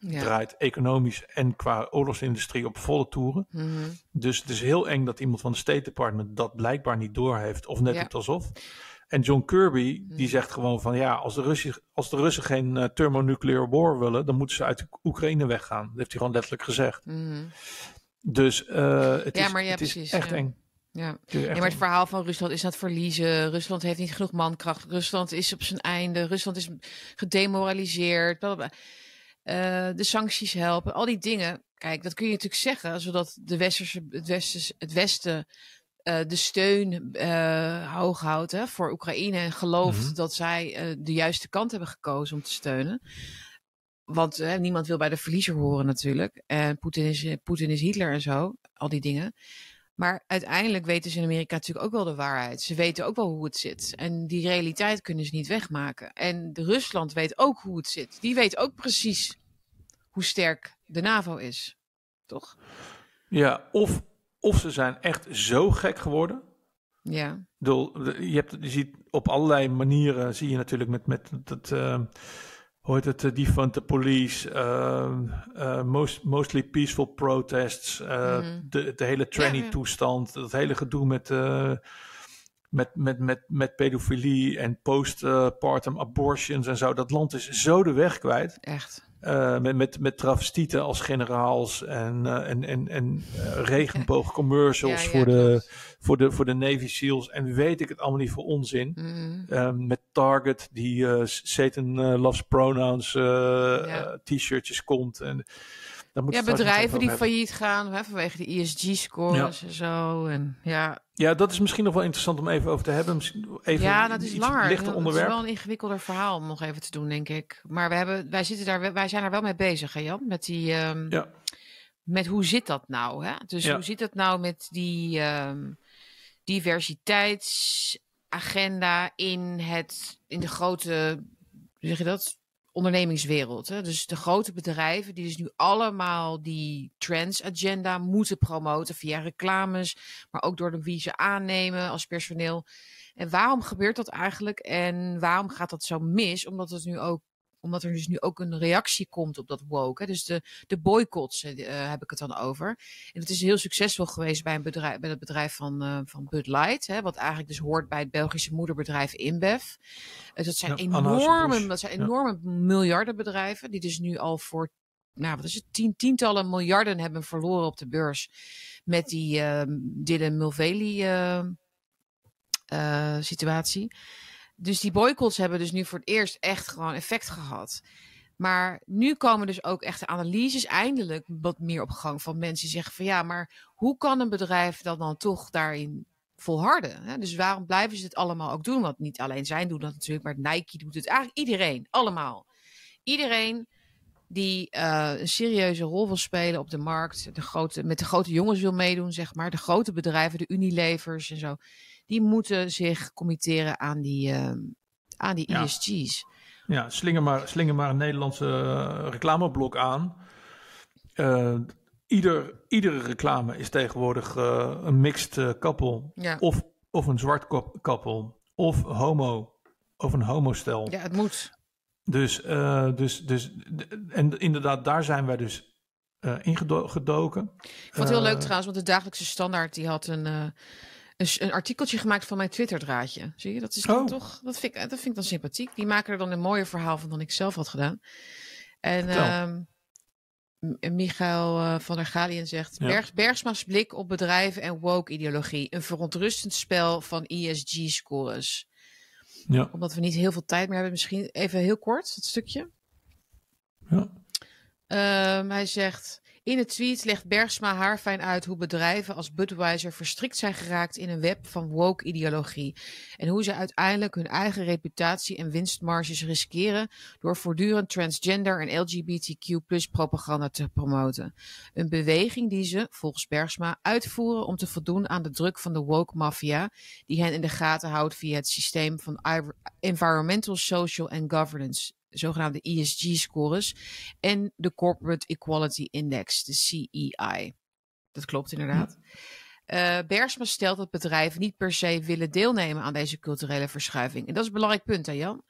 Ja. draait economisch en qua oorlogsindustrie op volle toeren. Mhm. Dus het is heel eng dat iemand van de State Department dat blijkbaar niet doorheeft. Of net Ja. doet alsof. En John Kirby, die Hmm. zegt gewoon van ja, als de Russen, als de Russen geen eh, thermonuclear war willen, dan moeten ze uit Oekraïne weggaan. Dat heeft hij gewoon letterlijk gezegd. Mhm. Dus eh, het, Ja, is, maar ja, het is echt ja. eng. Ja. Maar het verhaal van Rusland is aan het verliezen. Rusland heeft niet genoeg mankracht. Rusland is op zijn einde. Rusland is gedemoraliseerd. bla, bla, bla. Eh, de sancties helpen. Al die dingen. Kijk, dat kun je natuurlijk zeggen, zodat de westerse, het, westen, het Westen eh, de steun eh, hoog houdt hè, voor Oekraïne. En gelooft Mhm. dat zij eh, de juiste kant hebben gekozen om te steunen. Want niemand wil bij de verliezer horen natuurlijk. En Poetin is, Poetin is Hitler en zo. Al die dingen. Maar uiteindelijk weten ze in Amerika natuurlijk ook wel de waarheid. Ze weten ook wel hoe het zit. En die realiteit kunnen ze niet wegmaken. En de Rusland weet ook hoe het zit. Die weet ook precies hoe sterk de NAVO is. Toch? Ja, of, of ze zijn echt zo gek geworden. Ja. Bedoel, de- je, hebt, je ziet op allerlei manieren, zie je natuurlijk met, met dat, eh, hoe heet het, eh, defund the police, eh, most, mostly peaceful protests, Mhm. de, de hele tranny-toestand, dat hele gedoe met, met, met, met, met pedofilie en postpartum abortions en zo. Dat land is zo de weg kwijt. Echt. Eh, met, met, met travestieten als generaals en, eh, en, en, en eh, regenboogcommercials Ja, ja, voor, de, voor, de, voor de Navy SEALs. En weet ik het allemaal niet voor onzin. Mm. Ehm, met Target, die Satan Loves Pronouns Ja. t-shirtjes komt. En, moet Ja, bedrijven die hebben. failliet gaan hè, vanwege de ESG-scores en zo. En, ja, Ja, dat is misschien nog wel interessant om even over te hebben. Misschien Even ja, dat is iets langer. lichter Dat onderwerp. is wel een ingewikkelder verhaal om nog even te doen, denk ik. Maar we hebben, wij, zitten daar, wij zijn er wel mee bezig, hè Jan? Met, die, ehm, Ja. met hoe zit dat nou? Hè? Dus Ja. hoe zit het nou met die ehm, diversiteitsagenda in, het, in de grote, hoe zeg je dat? Ondernemingswereld. Hè? Dus de grote bedrijven die dus nu allemaal die trends agenda moeten promoten via reclames, maar ook door de wie ze aannemen als personeel. En waarom gebeurt dat eigenlijk? En waarom gaat dat zo mis? Omdat het nu ook omdat er dus nu ook een reactie komt op dat woke. Hè? Dus de, de boycotts eh, heb ik het dan over. En het is heel succesvol geweest bij, een bedrijf, bij het bedrijf van, eh, van Bud Light. Hè? Wat eigenlijk dus hoort bij het Belgische moederbedrijf InBev. Eh, dat zijn Ja, enorme, dat zijn Ja. enorme miljardenbedrijven. Die dus nu al voor nou, wat is het, tien, tientallen miljarden hebben verloren op de beurs. Met die uh, Dylan Mulvaney uh, uh, situatie. Dus die boycotts hebben dus nu voor het eerst echt gewoon effect gehad. Maar nu komen dus ook echt de analyses eindelijk wat meer op gang van mensen die zeggen van ja, maar hoe kan een bedrijf dan dan toch daarin volharden? Hè? Dus waarom blijven ze het allemaal ook doen? Want niet alleen zij doen dat natuurlijk, maar Nike doet het. Eigenlijk iedereen, allemaal. Iedereen die uh, een serieuze rol wil spelen op de markt, de grote, met de grote jongens wil meedoen, zeg maar. De grote bedrijven, de Unilevers en zo die moeten zich committeren aan die, uh, aan die ja. ESG's. Ja, slinger maar, slinger maar een Nederlandse uh, reclameblok aan. Uh, ieder, iedere reclame is tegenwoordig uh, een mixed koppel. Ja. Of, of een zwart koppel. Of homo. Of een homostel. Ja, het moet. Dus, dus, dus en inderdaad, daar zijn wij dus ingedoken. Ik vond het heel leuk trouwens, want de dagelijkse standaard die had een een, een, artikeltje gemaakt van mijn Twitter-draadje. Zie je, dat is oh. toch, dat vind, ik, dat vind ik dan sympathiek. Die maken er dan een mooier verhaal van dan ik zelf had gedaan. En um, Michael uh, van der Galien zegt: Ja. Berg, Bergsma's blik op bedrijven en woke-ideologie. Een verontrustend spel van ESG-scores. Ja. Omdat we niet heel veel tijd meer hebben, misschien even heel kort, dat stukje. Ja. Um, hij zegt. In het tweet legt Bergsma haarfijn uit hoe bedrijven als Budweiser verstrikt zijn geraakt in een web van woke-ideologie. En hoe ze uiteindelijk hun eigen reputatie en winstmarges riskeren door voortdurend transgender en LGBTQ propaganda te promoten. Een beweging die ze, volgens Bergsma, uitvoeren om te voldoen aan de druk van de woke-mafia, die hen in de gaten houdt via het systeem van Environmental, Social en Governance zogenaamde ESG-scores en de Corporate Equality Index, de CEI. Dat klopt inderdaad. Uh, Bergsma stelt dat bedrijven niet per se willen deelnemen aan deze culturele verschuiving. En dat is een belangrijk punt, hè Jan?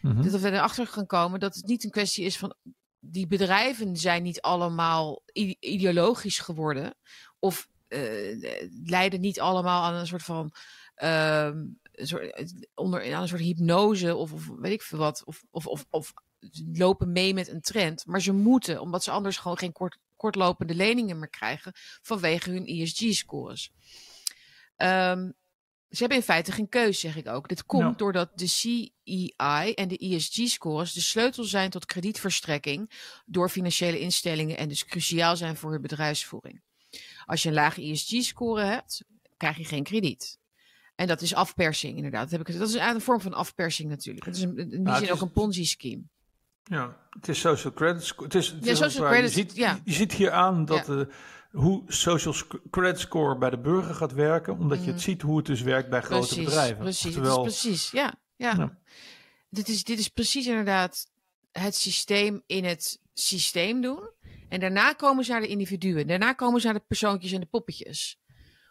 Mm -hmm. Dat we erachter gaan komen dat het niet een kwestie is van... die bedrijven zijn niet allemaal ideologisch geworden... of uh, leiden niet allemaal aan een soort van... Uh, een soort, onder aan een soort hypnose of, of weet ik veel wat. Of, of, of, of, lopen mee met een trend. Maar ze moeten, omdat ze anders gewoon geen kort, kortlopende leningen meer krijgen vanwege hun ESG-scores. Um, ze hebben in feite geen keus, zeg ik ook. Dit komt ja. doordat de CEI en de ESG-scores de sleutel zijn tot kredietverstrekking door financiële instellingen en dus cruciaal zijn voor hun bedrijfsvoering. Als je een lage ESG-score hebt, krijg je geen krediet. En dat is afpersing, inderdaad. Dat, heb ik, dat is een vorm van afpersing natuurlijk. Het is een, in die nou, zin is, ook een Ponzi-scheme. Ja, het is social credit score. Het is, het ja, is social waar, credit, je, ziet, ja. je ziet hier aan dat ja. uh, hoe social credit score bij de burger gaat werken, omdat mm. je het ziet hoe het dus werkt bij grote bedrijven. Precies, is precies, ja. ja. ja. Dit, is, dit is precies inderdaad het systeem in het systeem doen. En daarna komen ze naar de individuen. Daarna komen ze naar de persoontjes en de poppetjes.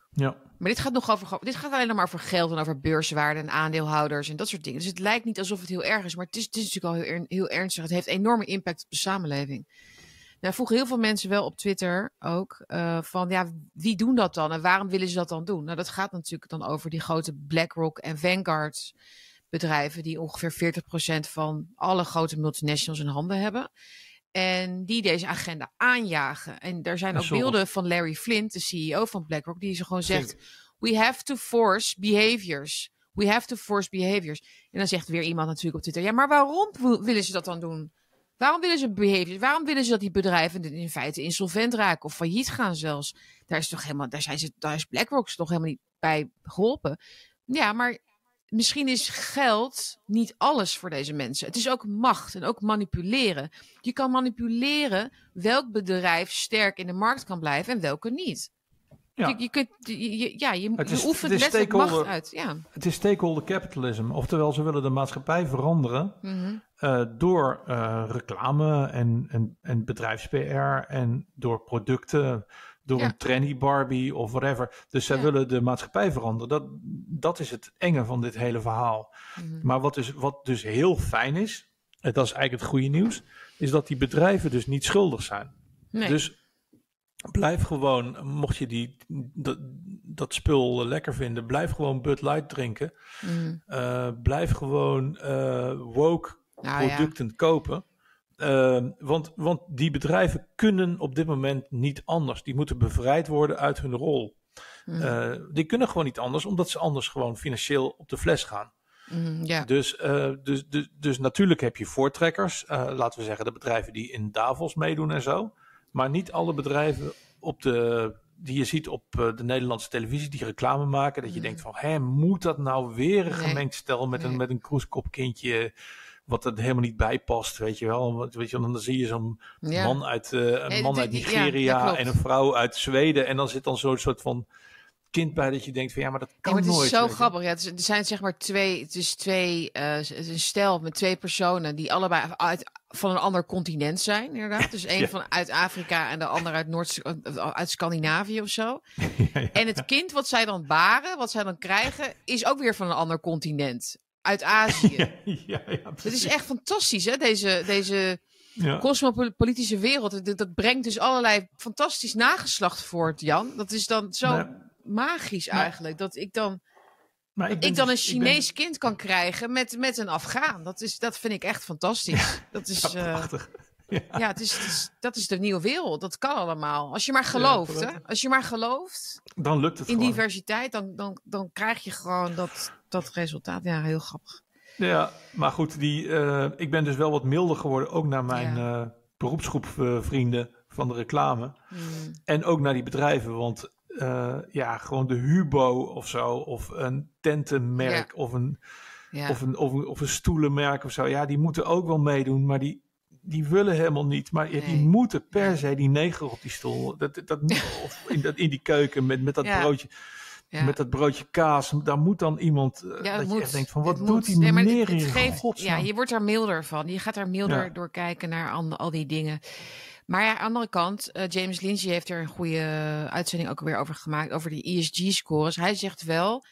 Ja. Maar dit gaat nog over. Dit gaat alleen nog maar over geld en over beurswaarde en aandeelhouders en dat soort dingen. Dus het lijkt niet alsof het heel erg is, maar het is, het is natuurlijk al heel, ernstig. Het heeft enorme impact op de samenleving. Nou, vroegen heel veel mensen wel op Twitter ook uh, van ja, wie doen dat dan en waarom willen ze dat dan doen? Nou, dat gaat natuurlijk dan over die grote BlackRock en Vanguard bedrijven die ongeveer 40% van alle grote multinationals in handen hebben. En die deze agenda aanjagen. En er zijn ook beelden van Larry Flint, de CEO van BlackRock, die ze gewoon zegt. We have to force behaviors. We have to force behaviors. En dan zegt weer iemand natuurlijk op Twitter: Ja, maar waarom wil- willen ze dat dan doen? Waarom willen ze behaviors? Waarom willen ze dat die bedrijven in feite insolvent raken of failliet gaan zelfs? Daar is toch helemaal, daar zijn ze, daar is BlackRock toch helemaal niet bij geholpen. Ja, maar misschien is geld niet alles voor deze mensen. Het is ook macht en ook manipuleren. Je kan manipuleren welk bedrijf sterk in de markt kan blijven en welke niet. Ja. Je, je kunt, je, ja, je, Het je is- oefent het letterlijk macht uit. Ja. Het is stakeholder capitalism. Oftewel, ze willen de maatschappij veranderen Mhm. eh, door eh, reclame en, en, en bedrijfs-PR en door producten, door Ja. een trendy Barbie of whatever. Dus zij Ja. willen de maatschappij veranderen. Dat, dat is het enge van dit hele verhaal. Mhm. Maar wat dus, wat dus heel fijn is, en dat is eigenlijk het goede nieuws, is dat die bedrijven dus niet schuldig zijn. Nee. Dus blijf gewoon, mocht je die, dat, dat spul lekker vinden, blijf gewoon Bud Light drinken. Mhm. Eh, blijf gewoon eh, woke Nou ja. producten kopen. Ehm, want, want die bedrijven kunnen op dit moment niet anders. Die moeten bevrijd worden uit hun rol. Mhm. Eh, die kunnen gewoon niet anders, omdat ze anders gewoon financieel op de fles gaan. Ja. Dus, dus, dus, dus natuurlijk heb je voortrekkers. eh, laten we zeggen de bedrijven die in Davos meedoen en zo. Maar niet alle bedrijven op de, die je ziet op de Nederlandse televisie die reclame maken. Dat je Mhm. denkt van, hé, moet dat nou weer een Nee. gemengd stel met, Nee. een, met een kroeskopkindje... wat er helemaal niet bij past, weet je wel. Weet je, dan zie je zo'n ja. man uit, eh, een man uit ja, Nigeria en een vrouw uit Zweden. En dan zit dan zo'n soort van kind bij dat je denkt van, ja, maar dat kan maar het is nooit. zo weet je. grappig. Ja, is- er zijn zeg maar twee, het is twee, eh, het is een stel met twee personen die allebei uit, van een ander continent zijn, inderdaad. Dus één Ja. van uit Afrika en de ander uit, Noord, uit Scandinavië of zo. En het kind wat zij dan baren, wat zij dan krijgen, is ook weer van een ander continent. Uit Azië. Ja, ja, ja, Dat is echt fantastisch, hè? Deze, deze Ja. cosmopolitische wereld. Dat, dat brengt dus allerlei fantastisch nageslacht voort, Jan. Dat is dan zo Maar- magisch maar- eigenlijk. Dat ik dan Maar ik dan een dus- ik ben- Chinees kind kan krijgen met, met een Afghaan. Dat, is, dat vind ik echt fantastisch. Dat is, eh, ja, het is, het is- dat is de nieuwe wereld. Dat kan allemaal. Als je maar gelooft, hè? Als je maar gelooft Dan lukt het in gewoon. diversiteit, dan, dan, dan krijg je gewoon dat, dat resultaat. Ja, heel grappig. Ja, maar goed, die, eh, ik ben dus wel wat milder geworden, ook naar mijn Ja. eh, beroepsgroep eh, vrienden van de reclame. Hmm. En ook naar die bedrijven, want ja, gewoon de Hubo of zo, of een tentenmerk, of, een, Ja. of, een, of, een, of een stoelenmerk of zo. Ja, die moeten ook wel meedoen, maar die, die willen helemaal niet. Maar ja, die Nee. moeten per Nee. se die neger op die stoel. Dat, dat, of in, dat, in die keuken met, met dat Ja. broodje. ja. Met dat broodje kaas, daar moet dan iemand eh, Ja, dat je echt denkt van wat doet moet. die Nee, meneer het- het geeft-. Ja, je wordt daar milder van. Je gaat daar milder door kijken naar al die dingen. Maar ja, aan de andere kant, eh, James Lindsay heeft er een goede uitzending ook weer over gemaakt, over die ESG-scores. Hij zegt wel,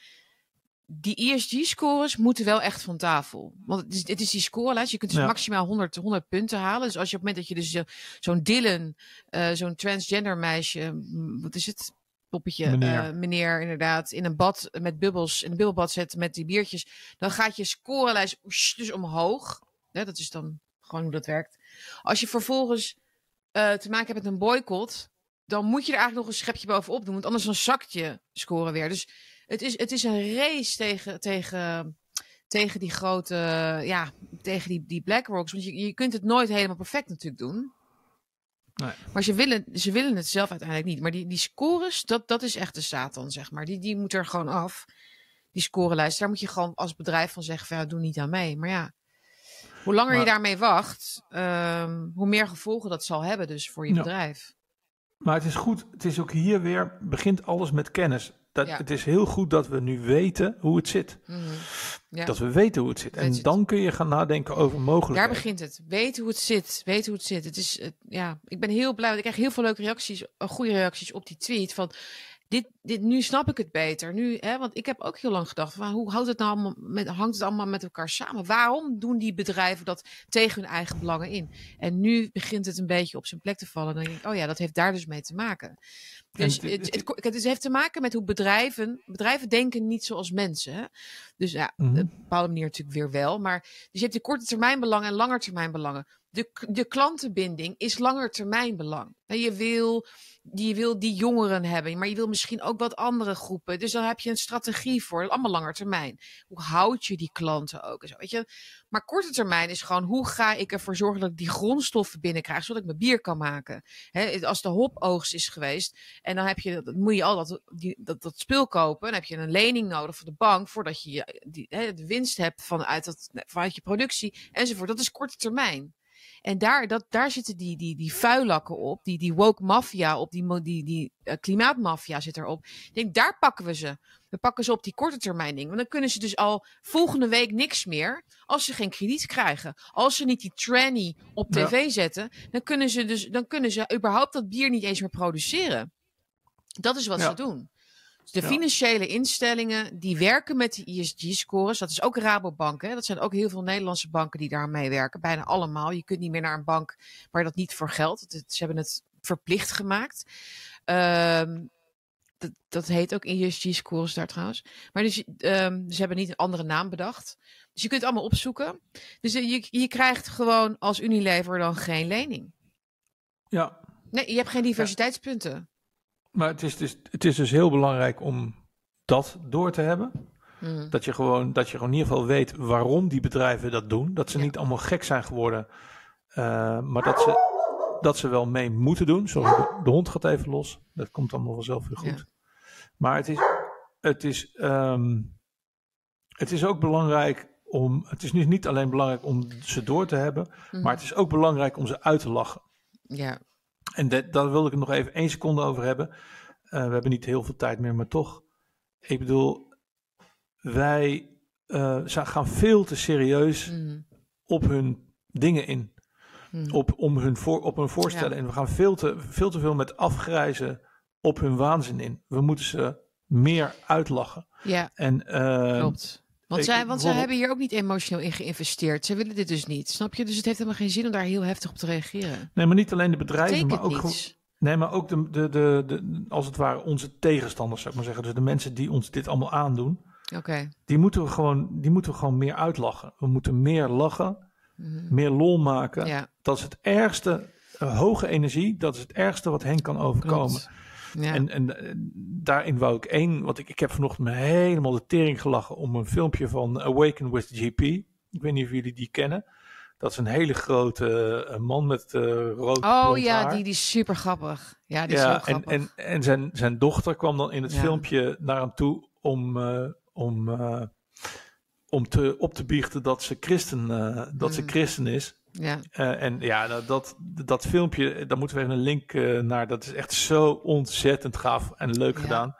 die ESG-scores moeten wel echt van tafel. Want het is, het is die scorelijst. Je kunt dus Ja. maximaal 100, 100 punten halen. Dus als je op het moment dat je dus zo- zo'n Dylan, eh, zo'n transgender meisje, wat is het? Poppetje, Meneer. meneer. meneer, inderdaad, in een bad met bubbels, in een bubbelbad zet met die biertjes, dan gaat je scorelijst dus omhoog. Ja, dat is dan gewoon hoe dat werkt. Als je vervolgens eh, te maken hebt met een boycott, dan moet je er eigenlijk nog een schepje bovenop doen, want anders dan zakt je score weer. Dus het is, het is een race tegen, tegen, tegen die grote, ja, tegen die, die BlackRocks. Want je, je kunt het nooit helemaal perfect natuurlijk doen. Nee. Maar ze willen, ze willen het zelf uiteindelijk niet. Maar die, die scores, dat, dat is echt de Satan, zeg maar. Die, die moet er gewoon af. Die scorelijst. Daar moet je gewoon als bedrijf van zeggen: van, ja, doe niet aan mee. Maar ja, hoe langer je daarmee wacht, ehm, hoe meer gevolgen dat zal hebben, dus voor je Ja. bedrijf. Maar het is goed, het is ook hier weer, begint alles met kennis. Dat, Ja. Het is heel goed dat we nu weten hoe het zit. Mhm. Ja. Dat we weten hoe het zit. Weet En het. dan kun je gaan nadenken over mogelijkheden. Daar begint het. Weet hoe het zit. Weet hoe het zit. Het is, ja, ik ben heel blij. Want ik krijg heel veel leuke reacties, eh, goede reacties op die tweet. Van dit, dit, nu snap ik het beter. Nu, hè, want ik heb ook heel lang gedacht: van, hoe houdt het nou allemaal met, hangt het allemaal met elkaar samen? Waarom doen die bedrijven dat tegen hun eigen belangen in? En nu begint het een beetje op zijn plek te vallen. Dan denk ik: oh ja, dat heeft daar dus mee te maken. Dus En het, het, het, het heeft te maken met hoe bedrijven, bedrijven denken niet zoals mensen. Hè? Dus ja, Mhm. op een bepaalde manier natuurlijk weer wel. Maar dus je hebt de korte termijn belangen en lange termijn belangen. De, de klantenbinding is langer termijn belang. En je wil, je wil die jongeren hebben, maar je wil misschien ook wat andere groepen. Dus daar heb je een strategie voor, allemaal langer termijn. Hoe houd je die klanten ook? en Zo, weet je? Maar korte termijn is gewoon, hoe ga ik ervoor zorgen dat ik die grondstoffen binnenkrijg, zodat ik mijn bier kan maken? Als de hopoogst is geweest, en dan heb je, moet je al dat, die, dat, dat spul kopen. Dan heb je een lening nodig van de bank voordat je die, hè, de winst hebt vanuit, dat, vanuit je productie enzovoort. Dat is korte termijn. En daar, dat, daar zitten die, die, die vuilakken op, die, die woke maffia op, die, die, die eh, klimaatmafia zit erop. Ik denk, daar pakken we ze. We pakken ze op die korte termijn dingen. Want dan kunnen ze dus al volgende week niks meer als ze geen krediet krijgen. Als ze niet die tranny op Ja. tv zetten, dan kunnen ze dus dan kunnen ze überhaupt dat bier niet eens meer produceren. Dat is wat Ja. ze doen. De financiële instellingen die werken met die ESG-scores, dat is ook Rabobank. Hè? Dat zijn ook heel veel Nederlandse banken die daar mee werken. Bijna allemaal. Je kunt niet meer naar een bank waar dat niet voor geldt. Ze hebben het verplicht gemaakt. Ehm, dat, dat heet ook ESG-scores daar trouwens. Maar dus, ehm, ze hebben niet een andere naam bedacht. Dus je kunt het allemaal opzoeken. Dus eh, je, je krijgt gewoon als Unilever dan geen lening. Ja, Nee, je hebt geen diversiteitspunten. Maar het is, dus, het is dus heel belangrijk om dat door te hebben. Mhm. Dat je, gewoon, dat je gewoon in ieder geval weet waarom die bedrijven dat doen. Dat ze Ja. niet allemaal gek zijn geworden. eh, maar dat ze, dat ze wel mee moeten doen. Sorry, de, de hond gaat even los. Dat komt allemaal vanzelf weer goed. Ja. Maar het is, het, is, ehm, het is ook belangrijk om. Het is niet, niet alleen belangrijk om ze door te hebben. Mhm. Maar het is ook belangrijk om ze uit te lachen. Ja, En dat, daar wil ik het nog even één seconde over hebben. Eh, we hebben niet heel veel tijd meer, maar toch. Ik bedoel, wij eh, gaan veel te serieus Mhm. op hun dingen in. Mhm. Op, om hun voor, op hun voorstellen. Ja. En we gaan veel te, veel te veel met afgrijzen op hun waanzin in. We moeten ze meer uitlachen. ja En, eh, klopt. Want, zij, want zij hebben hier ook niet emotioneel in geïnvesteerd. Zij willen dit dus niet, snap je? Dus het heeft helemaal geen zin om daar heel heftig op te reageren. Nee, maar niet alleen de bedrijven, maar ook, niets. nee, maar ook de, de, de, de, als het ware onze tegenstanders, zou ik maar zeggen. Dus de mensen die ons dit allemaal aandoen. Oké. Die moeten, we gewoon, die moeten we gewoon meer uitlachen. We moeten meer lachen, Mhm. meer lol maken. Ja, Dat is het ergste, eh, hoge energie, dat is het ergste wat hen kan overkomen. klopt. Ja. En, en eh, daarin wou ik één, want ik, ik heb vanochtend me helemaal de tering gelachen om een filmpje van Awaken with GP. Ik weet niet of jullie die kennen. Dat is een hele grote eh, man met eh rood oh ja, haar. die, die is super grappig. Ja, die is ja, heel en, grappig. en, en zijn, zijn dochter kwam dan in het Ja. filmpje naar hem toe om, om, om te, op te biechten dat ze christen, dat ze Mm. christen is. Ja. Eh, en ja, nou, dat, dat filmpje, daar moeten we even een link eh, naar. Dat is echt zo ontzettend gaaf en leuk Ja. gedaan.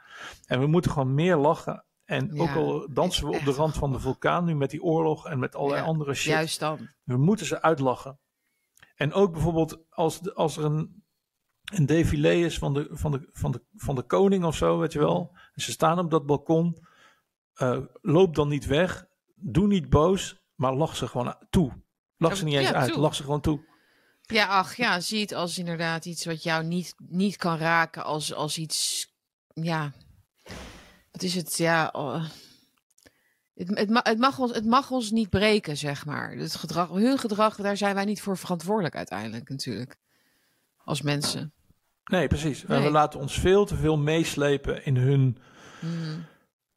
En we moeten gewoon meer lachen. En Ja, ook al dansen we op de rand van de vulkaan nu met die oorlog en met allerlei Ja, andere shit. Juist dan. We moeten ze uitlachen. En ook bijvoorbeeld als, de- als er een, een défilé is van de, van, de, van, de, van de koning of zo, weet je wel. En ze staan op dat balkon. eh, loop dan niet weg. Doe niet boos, maar lach ze gewoon toe. Lach ze niet eens Ja, uit, toe. lach ze gewoon toe. Ja, ach ja, zie het als inderdaad iets wat jou niet, niet kan raken. Als, als iets, ja, wat is het? Ja, oh. het, het, ma- het, mag ons, het mag ons niet breken, zeg maar. Het gedrag, hun gedrag, daar zijn wij niet voor verantwoordelijk uiteindelijk natuurlijk. Als mensen. Nee, precies. Nee. we laten ons veel te veel meeslepen in hun Mhm.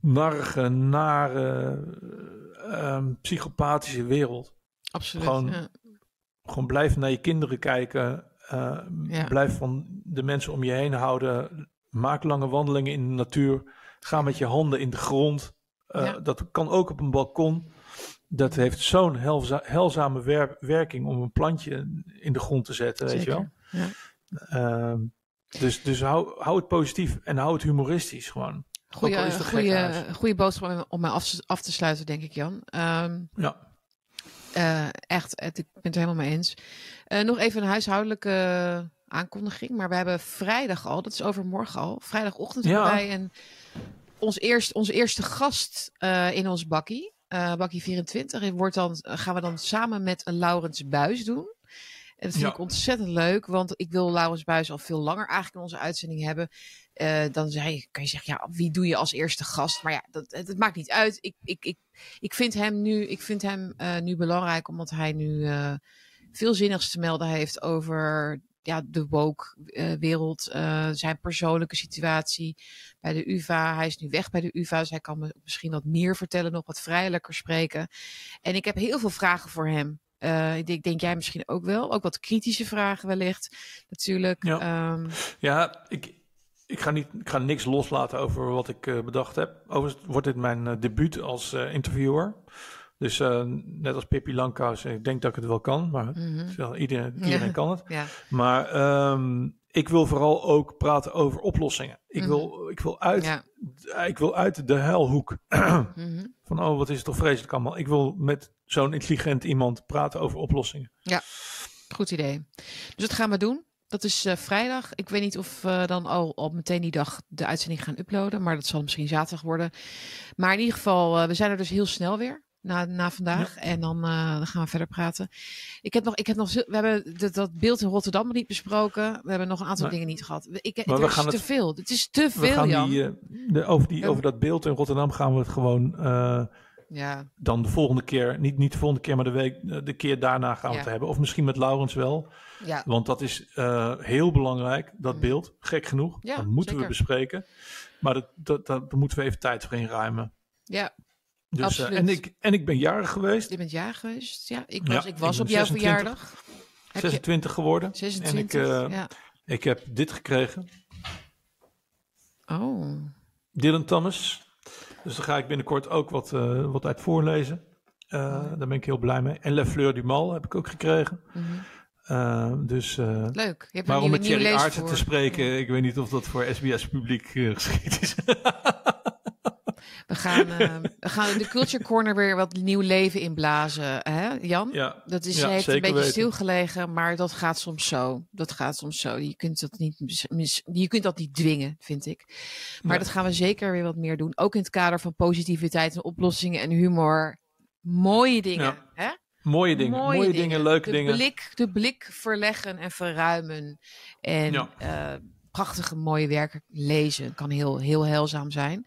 narige, nare, eh, ehm, psychopathische wereld. Absoluut. Gewoon- ja. Gewoon blijf naar je kinderen kijken. eh, Ja. Blijf van de mensen om je heen houden. Maak lange wandelingen in de natuur. Ga met je handen in de grond. Eh, Ja. Dat kan ook op een balkon. Dat heeft zo'n helza- heilzame wer- werking om een plantje in de grond te zetten, weet je wel. Ja. Ehm, dus dus hou, hou het positief en hou het humoristisch gewoon. Goeie, goeie boodschap om- mij af, af te sluiten, denk ik, Jan. Ehm, Ja. Eh, echt, het, ik ben het er helemaal mee eens. Eh, nog even een huishoudelijke aankondiging. Maar we hebben vrijdag al, dat is overmorgen al, vrijdagochtend Ja. wij een, ons eerst, onze eerste gast eh, in ons bakkie. bakkie 24. Wordt dan, gaan we dan samen met Laurens Buis doen. En dat vind Ja. ik ontzettend leuk, want ik wil Laurens Buis al veel langer eigenlijk in onze uitzending hebben. Eh, dan zei, kan je zeggen, ja, wie doe je als eerste gast? Maar ja, dat, maakt niet uit. Ik, ik, ik, ik vind hem nu, ik vind hem, eh, nu belangrijk, omdat hij nu eh, veel zinnigs te melden heeft over ja, de woke-wereld, zijn persoonlijke situatie bij de UvA. Hij is nu weg bij de UvA, dus hij kan me misschien wat meer vertellen, nog wat vrijelijker spreken. En ik heb heel veel vragen voor hem. Uh, ik denk, denk, jij misschien ook wel. Ook wat kritische vragen wellicht, natuurlijk. Ja, Ehm, ja ik, ik, ga niet, ik ga niks loslaten over wat ik eh, bedacht heb. Overigens wordt dit mijn uh, debuut als uh, interviewer. Dus net als Pippi Langkous, ik denk dat ik het wel kan. Maar mhm. iedereen, iedereen Ja. kan het. ja. Maar um, ik wil vooral ook praten over oplossingen. Ik, wil, ik, wil, uit, Mhm. Ja. ik wil uit de helhoek. Mhm. Van, oh, wat is het toch vreselijk allemaal. Ik wil met zo'n intelligent iemand praten over oplossingen. Goed idee. Dus dat gaan we doen. Dat is uh, vrijdag. Ik weet niet of we dan al, al meteen die dag de uitzending gaan uploaden. Maar dat zal misschien zaterdag worden. Maar in ieder geval, uh, we zijn er dus heel snel weer. Na, na vandaag. Ja. En dan, dan gaan we verder praten. Ik heb nog, ik heb nog, we hebben dat, dat beeld in Rotterdam nog niet besproken. We hebben nog een aantal dingen niet gehad. Ik, Maar er we is gaan te het- veel. Het is te We veel, gaan Jan. die, eh, de, over, die, over dat beeld in Rotterdam gaan we het gewoon eh, ja, dan de volgende keer, niet, niet de volgende keer, maar de, week, eh, de keer daarna gaan we Ja. het hebben. Of misschien met Laurens wel. Ja, Want dat is eh, heel belangrijk, dat Mm. beeld. Gek genoeg. Ja, dat moeten zeker. we bespreken. Maar dat, dat, dat, daar moeten we even tijd voor inruimen. ja. Dus, eh, en, ik, en ik ben jarig geweest. Je bent jaar geweest. Ja, ik Ja, was, ik was ik op jouw 26. verjaardag. Heb je 26 geworden. 26? En ik, eh, ik heb dit gekregen. Oh. Dylan Thomas. Dus daar ga ik binnenkort ook wat, wat uit voorlezen. Oh. Daar ben ik heel blij mee. En La Fleur du Mal heb ik ook gekregen. mhm. Eh, dus, eh, Leuk. Je hebt maar om met Thierry lees Aartsen te spreken, ik weet niet of dat voor SBS publiek eh, geschikt is. We gaan, eh, we gaan de Culture Corner weer wat nieuw leven inblazen, hè, Jan? ja, Dat is, Ja, heeft een beetje weten. stilgelegen, maar dat gaat soms zo. Dat gaat soms zo. Je kunt dat niet, mis- je kunt dat niet dwingen, vind ik. Maar dat gaan we zeker weer wat meer doen. Ook in het kader van positiviteit en oplossingen en humor. Mooie dingen. Ja. Hè? Mooie dingen, mooie, dingen, leuke de dingen. Blik, de blik verleggen en verruimen. En Ja. eh, prachtige mooie werken lezen. Kan heel, heel heilzaam zijn.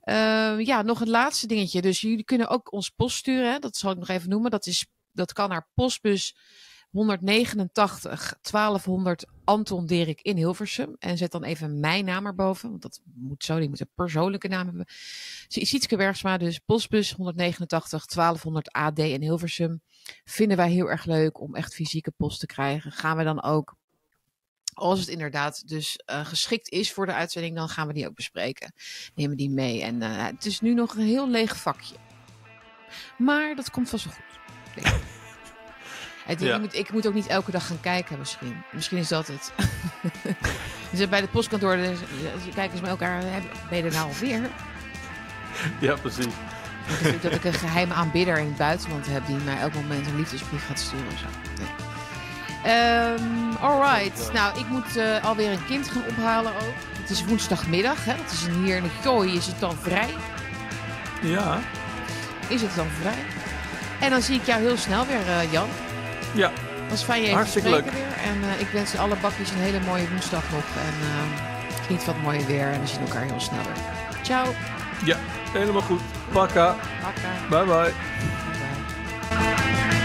Eh, ja, nog een laatste dingetje. Dus jullie kunnen ook ons post sturen. Hè? Dat zal ik nog even noemen. Dat, is, dat kan naar postbus 189 1200 Anton Dirk in Hilversum. En zet dan even mijn naam erboven. Want dat moet zo, die moet een persoonlijke naam hebben. Sietske Bergsma, dus postbus 189 1200 AD in Hilversum. Vinden wij heel erg leuk om echt fysieke post te krijgen. Gaan we dan ook, als het inderdaad dus eh, geschikt is voor de uitzending, dan gaan we die ook bespreken. Nemen die mee. En eh, het is nu nog een heel leeg vakje. Maar dat komt vast wel goed. Het, Ja. ik, moet, ik moet ook niet elke dag gaan kijken misschien. Misschien is dat het. dus bij de postkantoor dus, eh, kijken ze met elkaar. hè, Ben je er nou alweer? Ja, precies. Ik dat ik een geheime aanbidder in het buitenland heb die mij elk moment een liefdesbrief gaat sturen of zo. Nee. Ehm, alright. Nou, ik moet eh, alweer een kind gaan ophalen ook. Het is woensdagmiddag, hè? Het is een heerlijk jooi. Is het dan vrij? Ja, Is het dan vrij? En dan zie ik jou heel snel weer, eh, Jan. Ja. Was fijn je even Hartstikke spreken weer. En eh, ik wens alle bakjes een hele mooie woensdag nog. En eh, geniet van het mooie weer. En we zien elkaar heel snel weer. Ciao. ja, helemaal goed. Pakka. Pakka. Bye bye. Bye.